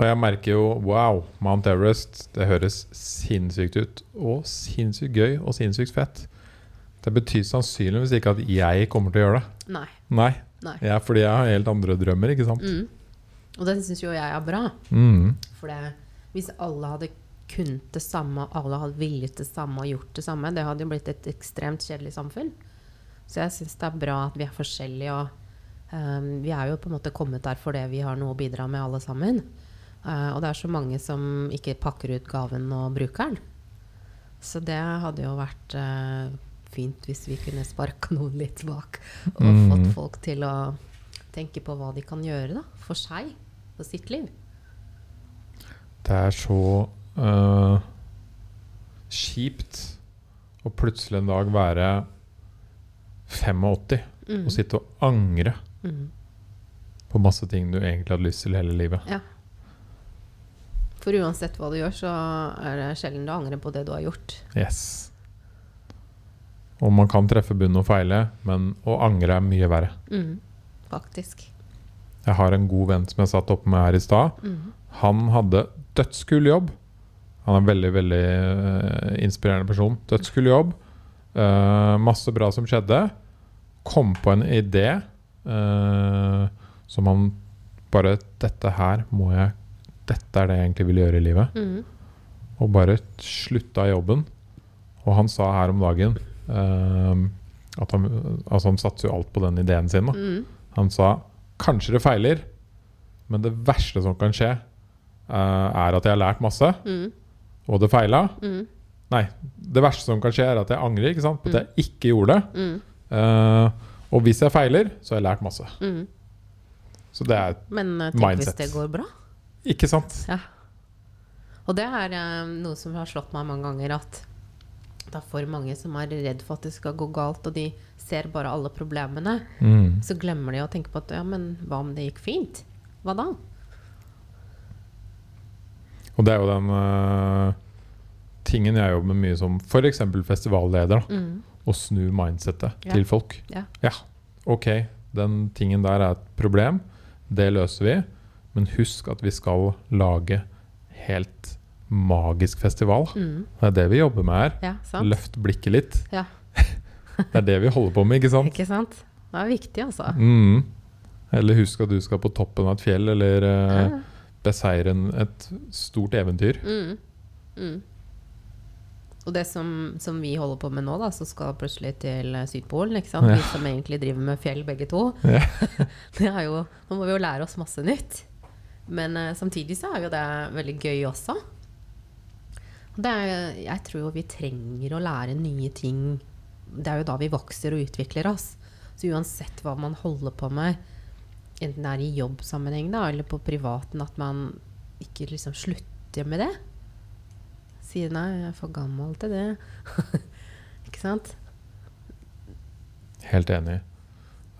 Og jeg merker jo wow, Mount Everest, det høres sinnssykt ut. Og sinnssykt gøy og sinnssykt fett. Det betyr sannsynligvis ikke at jeg kommer til å gjøre det. Nei. Nei. Nei. Ja, fordi jeg har helt andre drømmer, ikke sant? Mm. Og det syns jo jeg er bra. Mm. For det, hvis alle hadde kunnet det samme, alle hadde villet det samme og gjort det samme, det hadde jo blitt et ekstremt kjedelig samfunn. Så jeg syns det er bra at vi er forskjellige, og um, vi er jo på en måte kommet der fordi vi har noe å bidra med, alle sammen. Eh, og det er så mange som ikke pakker ut gaven og bruker den. Så det hadde jo vært uh, fint hvis vi kunne sparka noen litt bak, og Mm. fått folk til å tenke på hva de kan gjøre da, for seg og sitt liv. Det er så uh, kjipt å plutselig en dag være 85 Mm. og sitte og angre Mm. på masse ting du egentlig hadde lyst til hele livet. Ja. For uansett hva du gjør, så er det sjelden du angrer på det du har gjort. Yes. Og man kan treffe bunnen og feile, men å angre er mye verre. Mm. Faktisk. Jeg har en god venn som jeg satt oppe med her i stad. Mm. Han hadde dødskul jobb. Han er en veldig veldig uh, inspirerende person. Dødskul jobb. Uh, masse bra som skjedde. Kom på en idé uh, som han bare Dette her må jeg Dette er det jeg egentlig vil gjøre i livet. Mm. Og bare slutta jobben. Og han sa her om dagen eh, at han, altså han satser jo alt på den ideen sin. Da. Mm. Han sa kanskje det feiler, men det verste som kan skje, uh, er at jeg har lært masse, Mm. og det feila. Mm. Nei, det verste som kan skje, er at jeg angrer ikke sant? på at jeg ikke gjorde det. Mm. Eh, Og hvis jeg feiler, så har jeg lært masse. Mm. Så det er mindset. Men eh, tenk Mindset. hvis det går bra. Ikke sant. Ja. Og det er eh, noe som har slått meg mange ganger, at det er for mange som er redd for at det skal gå galt, og de ser bare alle problemene. Mm. Så glemmer de å tenke på at ja, men hva om det gikk fint? Hva da? Og det er jo den uh, tingen jeg jobber med mye som f.eks. festivalleder. Da, Mm. å snu mindsettet Ja. til folk. Ja. Ok, den tingen der er et problem. Det løser vi. Men husk at vi skal lage helt magisk festival. Mm. Det er det vi jobber med her. Ja? Løft blikket litt. Ja. det er det vi holder på med, ikke sant? Ikke sant? Det er viktig, altså. Mm. Eller husk at du skal på toppen av et fjell, eller uh, Ja. beseire et stort eventyr. Mm. Mm. Og det som, som vi holder på med nå, da, så skal plutselig til eh, Sydpolen, ikke sant? Vi som egentlig driver med fjell begge to, det er jo, nå må vi jo lære oss masse nytt. Men eh, samtidig så er jo det veldig gøy også. Det er, jeg tror jo vi trenger å lære nye ting. Det er jo da vi vokser og utvikler oss. Så uansett hva man holder på med, enten det er i jobbsammenheng da, eller på privaten, at man ikke liksom slutter med det. Sier nei, jeg er for gammel til det. ikke sant? Helt enig.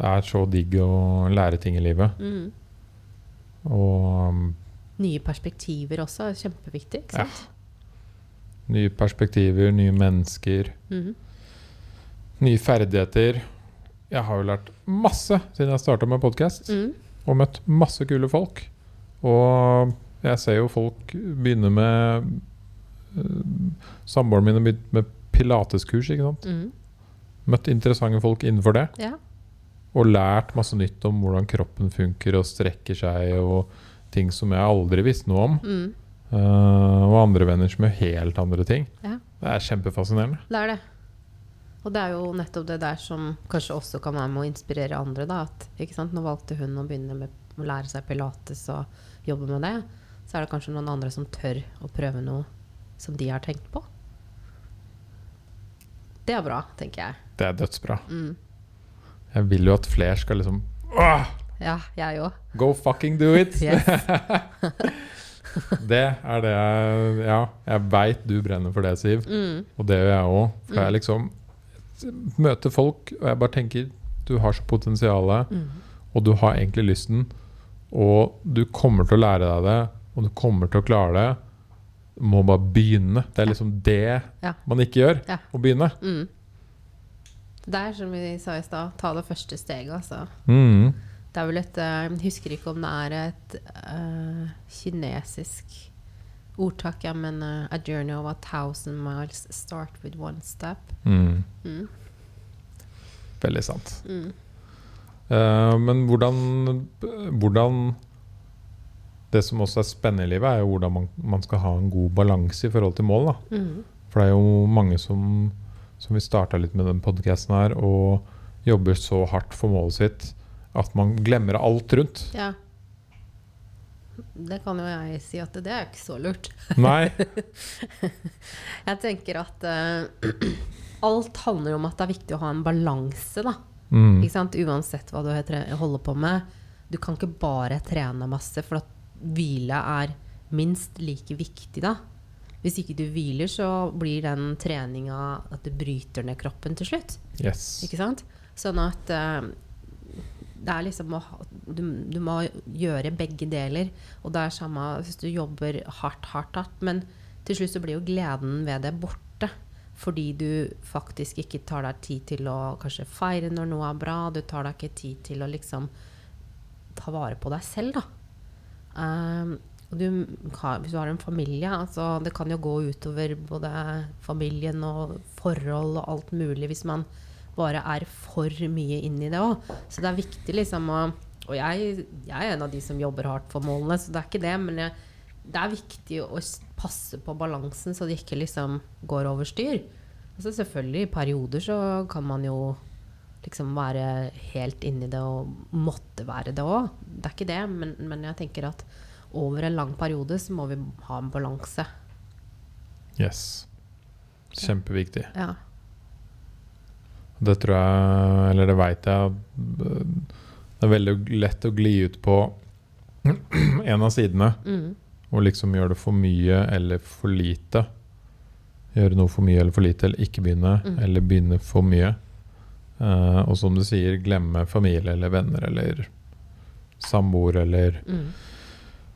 Det er så digg å lære ting i livet. Mm. Og Nye perspektiver også er kjempeviktig. ikke Ja. nye perspektiver, nye mennesker, Mhm. nye ferdigheter. Jeg har jo lært masse siden jeg starta med podkast, Mm. og møtt masse kule folk. Og jeg ser jo folk begynne med uh, Samboeren min har begynt med pilateskurs. ikke sant? Mm. Møtt interessante folk innenfor det. Ja. Og lært masse nytt om hvordan kroppen funker og strekker seg, og ting som jeg aldri visste noe om. Mm. Uh, og andre venner som gjør helt andre ting. Ja. Det er kjempefascinerende. Det er det. Og det er jo nettopp det der som kanskje også kan være med å inspirere andre. Da, at? Nå valgte hun å begynne med å lære seg pilates og jobbe med det. Så er det kanskje noen andre som tør å prøve noe som de har tenkt på. Det er bra, tenker jeg. Det er dødsbra. Mm. Jeg vil jo at flere skal liksom Åh, Ja, jeg òg. Go fucking do it! Det er det jeg Ja, jeg veit du brenner for det, Siv. Mm. Og det gjør jeg òg. For jeg Mm. liksom møter folk, og jeg bare tenker du har så potensial, Mm. og du har egentlig lysten, og du kommer til å lære deg det, og du kommer til å klare det. Du må bare begynne. Det er liksom det Ja. man ikke gjør. Ja. Å begynne. Mm. Det er som vi sa i stad, ta det første steget, altså. Mm. Det er vel et eh, Jeg husker ikke om det er et uh, kinesisk ordtak, ja, men uh, A journey of a thousand miles start with one step. Mm. Mm. Veldig sant. Eh, men hvordan, hvordan Det som også er spennende i livet, er jo hvordan man, man skal ha en god balanse i forhold til mål. Da. Mm. For det er jo mange som, som vi starta litt med den podkasten her, og jobber så hardt for målet sitt at man glemmer alt rundt. Ja. Det kan jo jeg si at det, er ikke så lurt. Nei. Jeg tenker at uh, alt handler om at det er viktig å ha en balanse, da. Mm. Uansett hva du holder på med. Du kan ikke bare trene masse, for at hvile er minst like viktig, da. Hvis ikke du hviler, så blir den treninga at det bryter ned kroppen til slutt. Yes. Ikke sant? Sånn at uh, det er liksom å du, du må gjøre begge deler. Og det er samme hvis du jobber hardt, hardt, hardt. Men til slutt så blir jo gleden ved det borte. Fordi du faktisk ikke tar deg tid til å kanskje feire når noe er bra. Du tar deg ikke tid til å liksom ta vare på deg selv, da. Um, du, hvis du har en familie, altså det kan jo gå utover både familien og forhold og alt mulig hvis man bare er for mye inni det òg. Så det er viktig liksom å Og jeg, jeg er en av de som jobber hardt for målene, så det er ikke det. Men jeg, det er viktig å passe på balansen, så det ikke liksom går over styr. Altså selvfølgelig, i perioder så kan man jo liksom være helt inni det og måtte være det òg. Det er ikke det, men, men jeg tenker at over en lang periode så må vi ha en balanse. yes. Kjempeviktig. Ja. Det tror jeg, eller det veit jeg, det er veldig lett å gli ut på en av sidene. Mm. Og liksom gjøre det for mye eller for lite. Gjøre noe for mye eller for lite, eller ikke begynne, Mm. eller begynne for mye. Uh, og som du sier, glemme familie eller venner eller samboer eller Mm.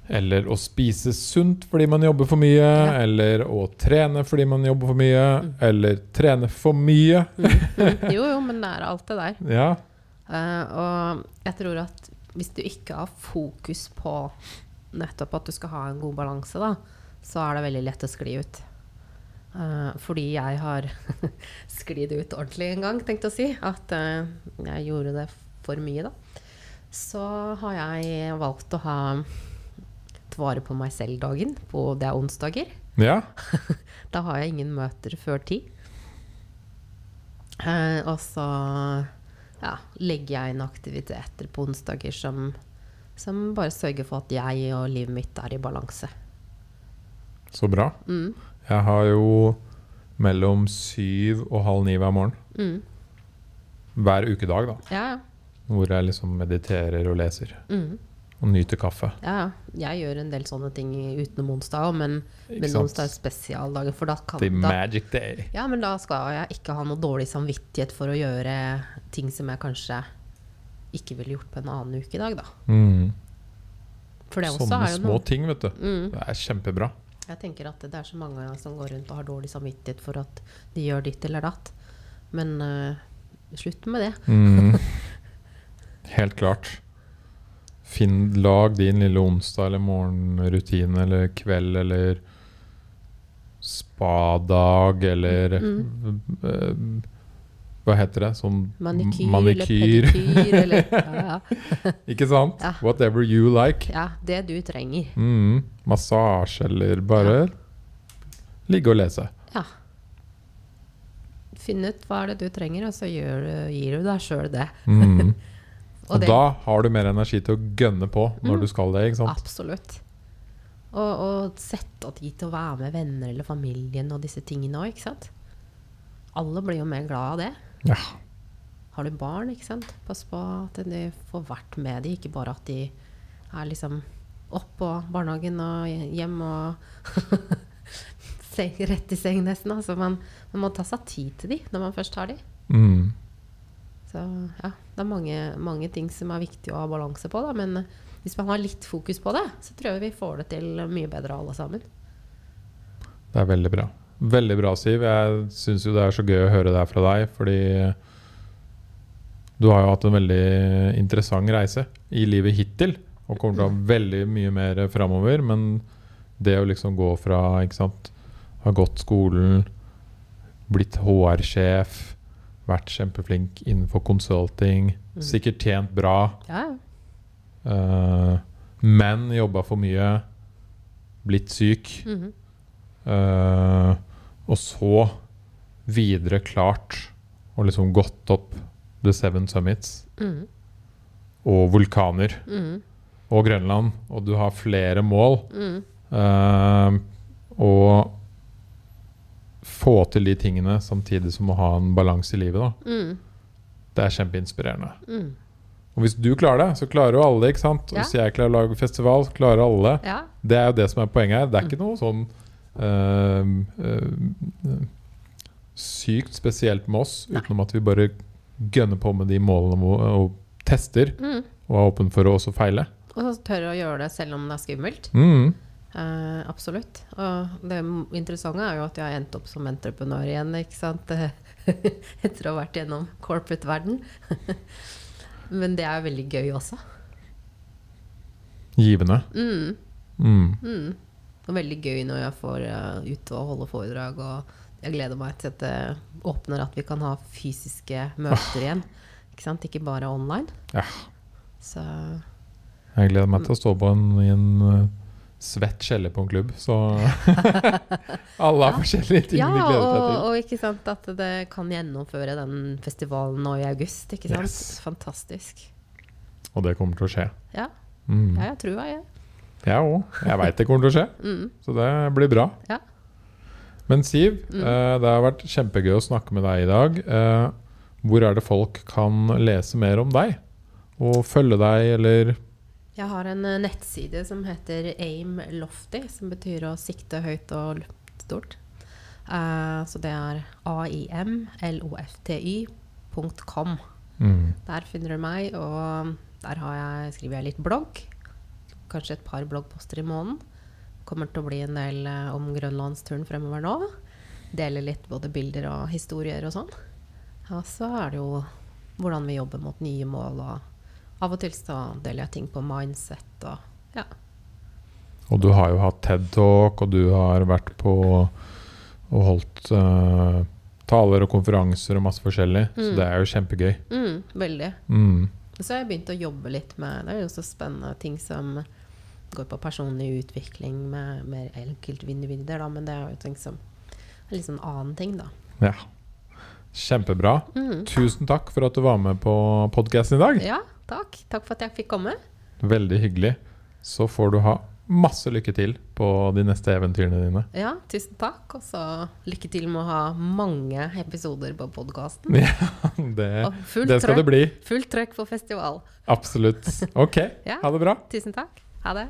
Eller å spise sunt fordi man jobber for mye, Ja. eller å trene fordi man jobber for mye, Mm. eller trene for mye. Mm. Mm. Jo, jo, men det er alt det der. Ja. Uh, og jeg tror at hvis du ikke har fokus på nettopp at du skal ha en god balanse, da, så er det veldig lett å skli ut. Uh, fordi jeg har sklidd ut ordentlig en gang, tenkte jeg å si. At uh, jeg gjorde det for mye, da. Så har jeg valgt å ha ta vare på meg selv-dagen. på- Det er onsdager. ja. Da har jeg ingen møter før ti. Eh, og så ja, legger jeg inn aktiviteter på onsdager som, som bare sørger for at jeg og livet mitt er i balanse. Så bra. Mm. Jeg har jo mellom syv og halv ni hver morgen. Mm. Hver ukedag, da. Ja, Hvor jeg liksom mediterer og leser. mm. Og nyter kaffe. ja. Jeg gjør en del sånne ting utenom onsdag òg, men, men onsdag er spesialdagen. For da kan The da, magic day. Ja, men da skal jeg ikke ha noe dårlig samvittighet for å gjøre ting som jeg kanskje ikke ville gjort på en annen ukedag, da. Mm. For det også Sånne små ting, vet du. mm. Det er kjempebra. Jeg tenker at det er så mange som går rundt og har dårlig samvittighet for at de gjør ditt eller datt. Men uh, slutt med det. Mm. Helt klart. Finn, lag din lille onsdag eller morgenrutine eller kveld eller spadag eller Mm. uh, Hva heter det? Sånn Manikyr, manikyr. eller pedikyr eller ja, ja. Ikke sant? Ja. Whatever you like. ja, det du trenger. Mm. Massasje eller bare ligge og lese. Ja. Finn ut hva er det du trenger, og så du- gir du deg sjøl det. Mm. Og Og da har du mer energi til å gønne på når Mm. du skal det. ikke sant? Absolutt. Og, og sette av tid til å være med venner eller familien og disse tingene òg. Alle blir jo mer glad av det. Ja. Har du barn, ikke sant? Pass på at de får vært med de, ikke bare at de er liksom opp på barnehagen og hjem og rett i seng nesten. Altså man, man må ta seg tid til de når man først har de. Mm. Så ja, det er mange, mange ting som er viktig å ha balanse på, da. Men eh, hvis man har litt fokus på det, så tror jeg vi får det til mye bedre alle sammen. Det er veldig bra. Veldig bra, Siv. Jeg syns jo det er så gøy å høre det her fra deg, fordi du har jo hatt en veldig interessant reise i livet hittil, og kommer til å ha veldig mye mer framover. Men det å liksom gå fra ikke sant, ha gått skolen, blitt HR-sjef, vært kjempeflink innenfor consulting, Mm. sikkert tjent bra, Ja, eh, men jobba for mye, blitt syk. Mm -hmm. uh, og så videre klart og liksom gått opp The Seven Summits Mhm. og vulkaner Mhm. og Grønland, og du har flere mål. Eh, og få til de tingene samtidig som å ha en balanse i livet. Mhm. Det er kjempeinspirerende. Mm. Og hvis du klarer det, så klarer jo alle. ikke sant? Ja. Hvis jeg klarer å lage festival, så klarer alle. Ja. Det er jo det som er poenget her. Det er Mm. ikke noe sånn øh, øh, sykt spesielt med oss, Nei. utenom at vi bare gønner på med de målene og tester, Mm. og er åpen for å også feile. Og så tør å gjøre det selv om det er skummelt. Mm. Eh, absolutt. Og det interessante er jo at jeg har endt opp som entreprenør igjen, ikke sant. Etter å ha vært gjennom corporate-verden. Men det er jo veldig gøy også. Givende. Mm. Mm. Mm. Og veldig gøy når jeg får uh, ut og holde foredrag. Og jeg gleder meg til at det åpner at vi kan ha fysiske møter igjen. Ikke sant? Ikke bare online. Ja. Så Jeg gleder meg til å stå på en, i en øh, svett kjeller på en klubb, så Alle har forskjellige ting Ja, de gleder og, seg til. og ikke sant at det kan gjennomføre den festivalen nå i august. Ikke sant? Yes. Fantastisk. Og det kommer til å skje. Ja, Mm. ja jeg tror jeg. Jeg òg. Jeg veit det kommer til å skje. Mm. Så det blir bra. Ja. Men Siv, Mm. eh, det har vært kjempegøy å snakke med deg i dag. Eh, hvor er det folk kan lese mer om deg? Og følge deg, eller Jeg har en eh, nettside som heter Aim Lofty, som betyr å sikte høyt og stort. Uh, så det er aimlofty.com. mm. Der finner du meg, og der har jeg, skriver jeg litt blogg. Kanskje et par bloggposter i måneden. Kommer til å bli en del eh, om grønlandsturen fremover nå. Deler litt både bilder og historier og sånn. Og så er det jo hvordan vi jobber mot nye mål, og av og til så deler jeg ting på mindset og ja. Og du har jo hatt TED Talk, og du har vært på og holdt uh, taler og konferanser og masse forskjellig. Så Mm. det er jo kjempegøy. Mm, veldig. Mm. Så har jeg begynt å jobbe litt med Det er jo så spennende ting som går på personlig utvikling med mer enkeltindivider, da, men det er jo ting som er litt sånn annen ting, da. Ja. Kjempebra. Mm. Tusen takk for at du var med på podkasten i dag. Ja, takk. Takk for at jeg fikk komme. Veldig hyggelig. Så får du ha masse lykke til på de neste eventyrene dine. Ja, tusen takk. Og så lykke til med å ha mange episoder på podkasten. Det, det skal det bli. fullt trøkk på festival. Absolutt. Ok, Ja. ha det bra. Tusen takk. Ha det.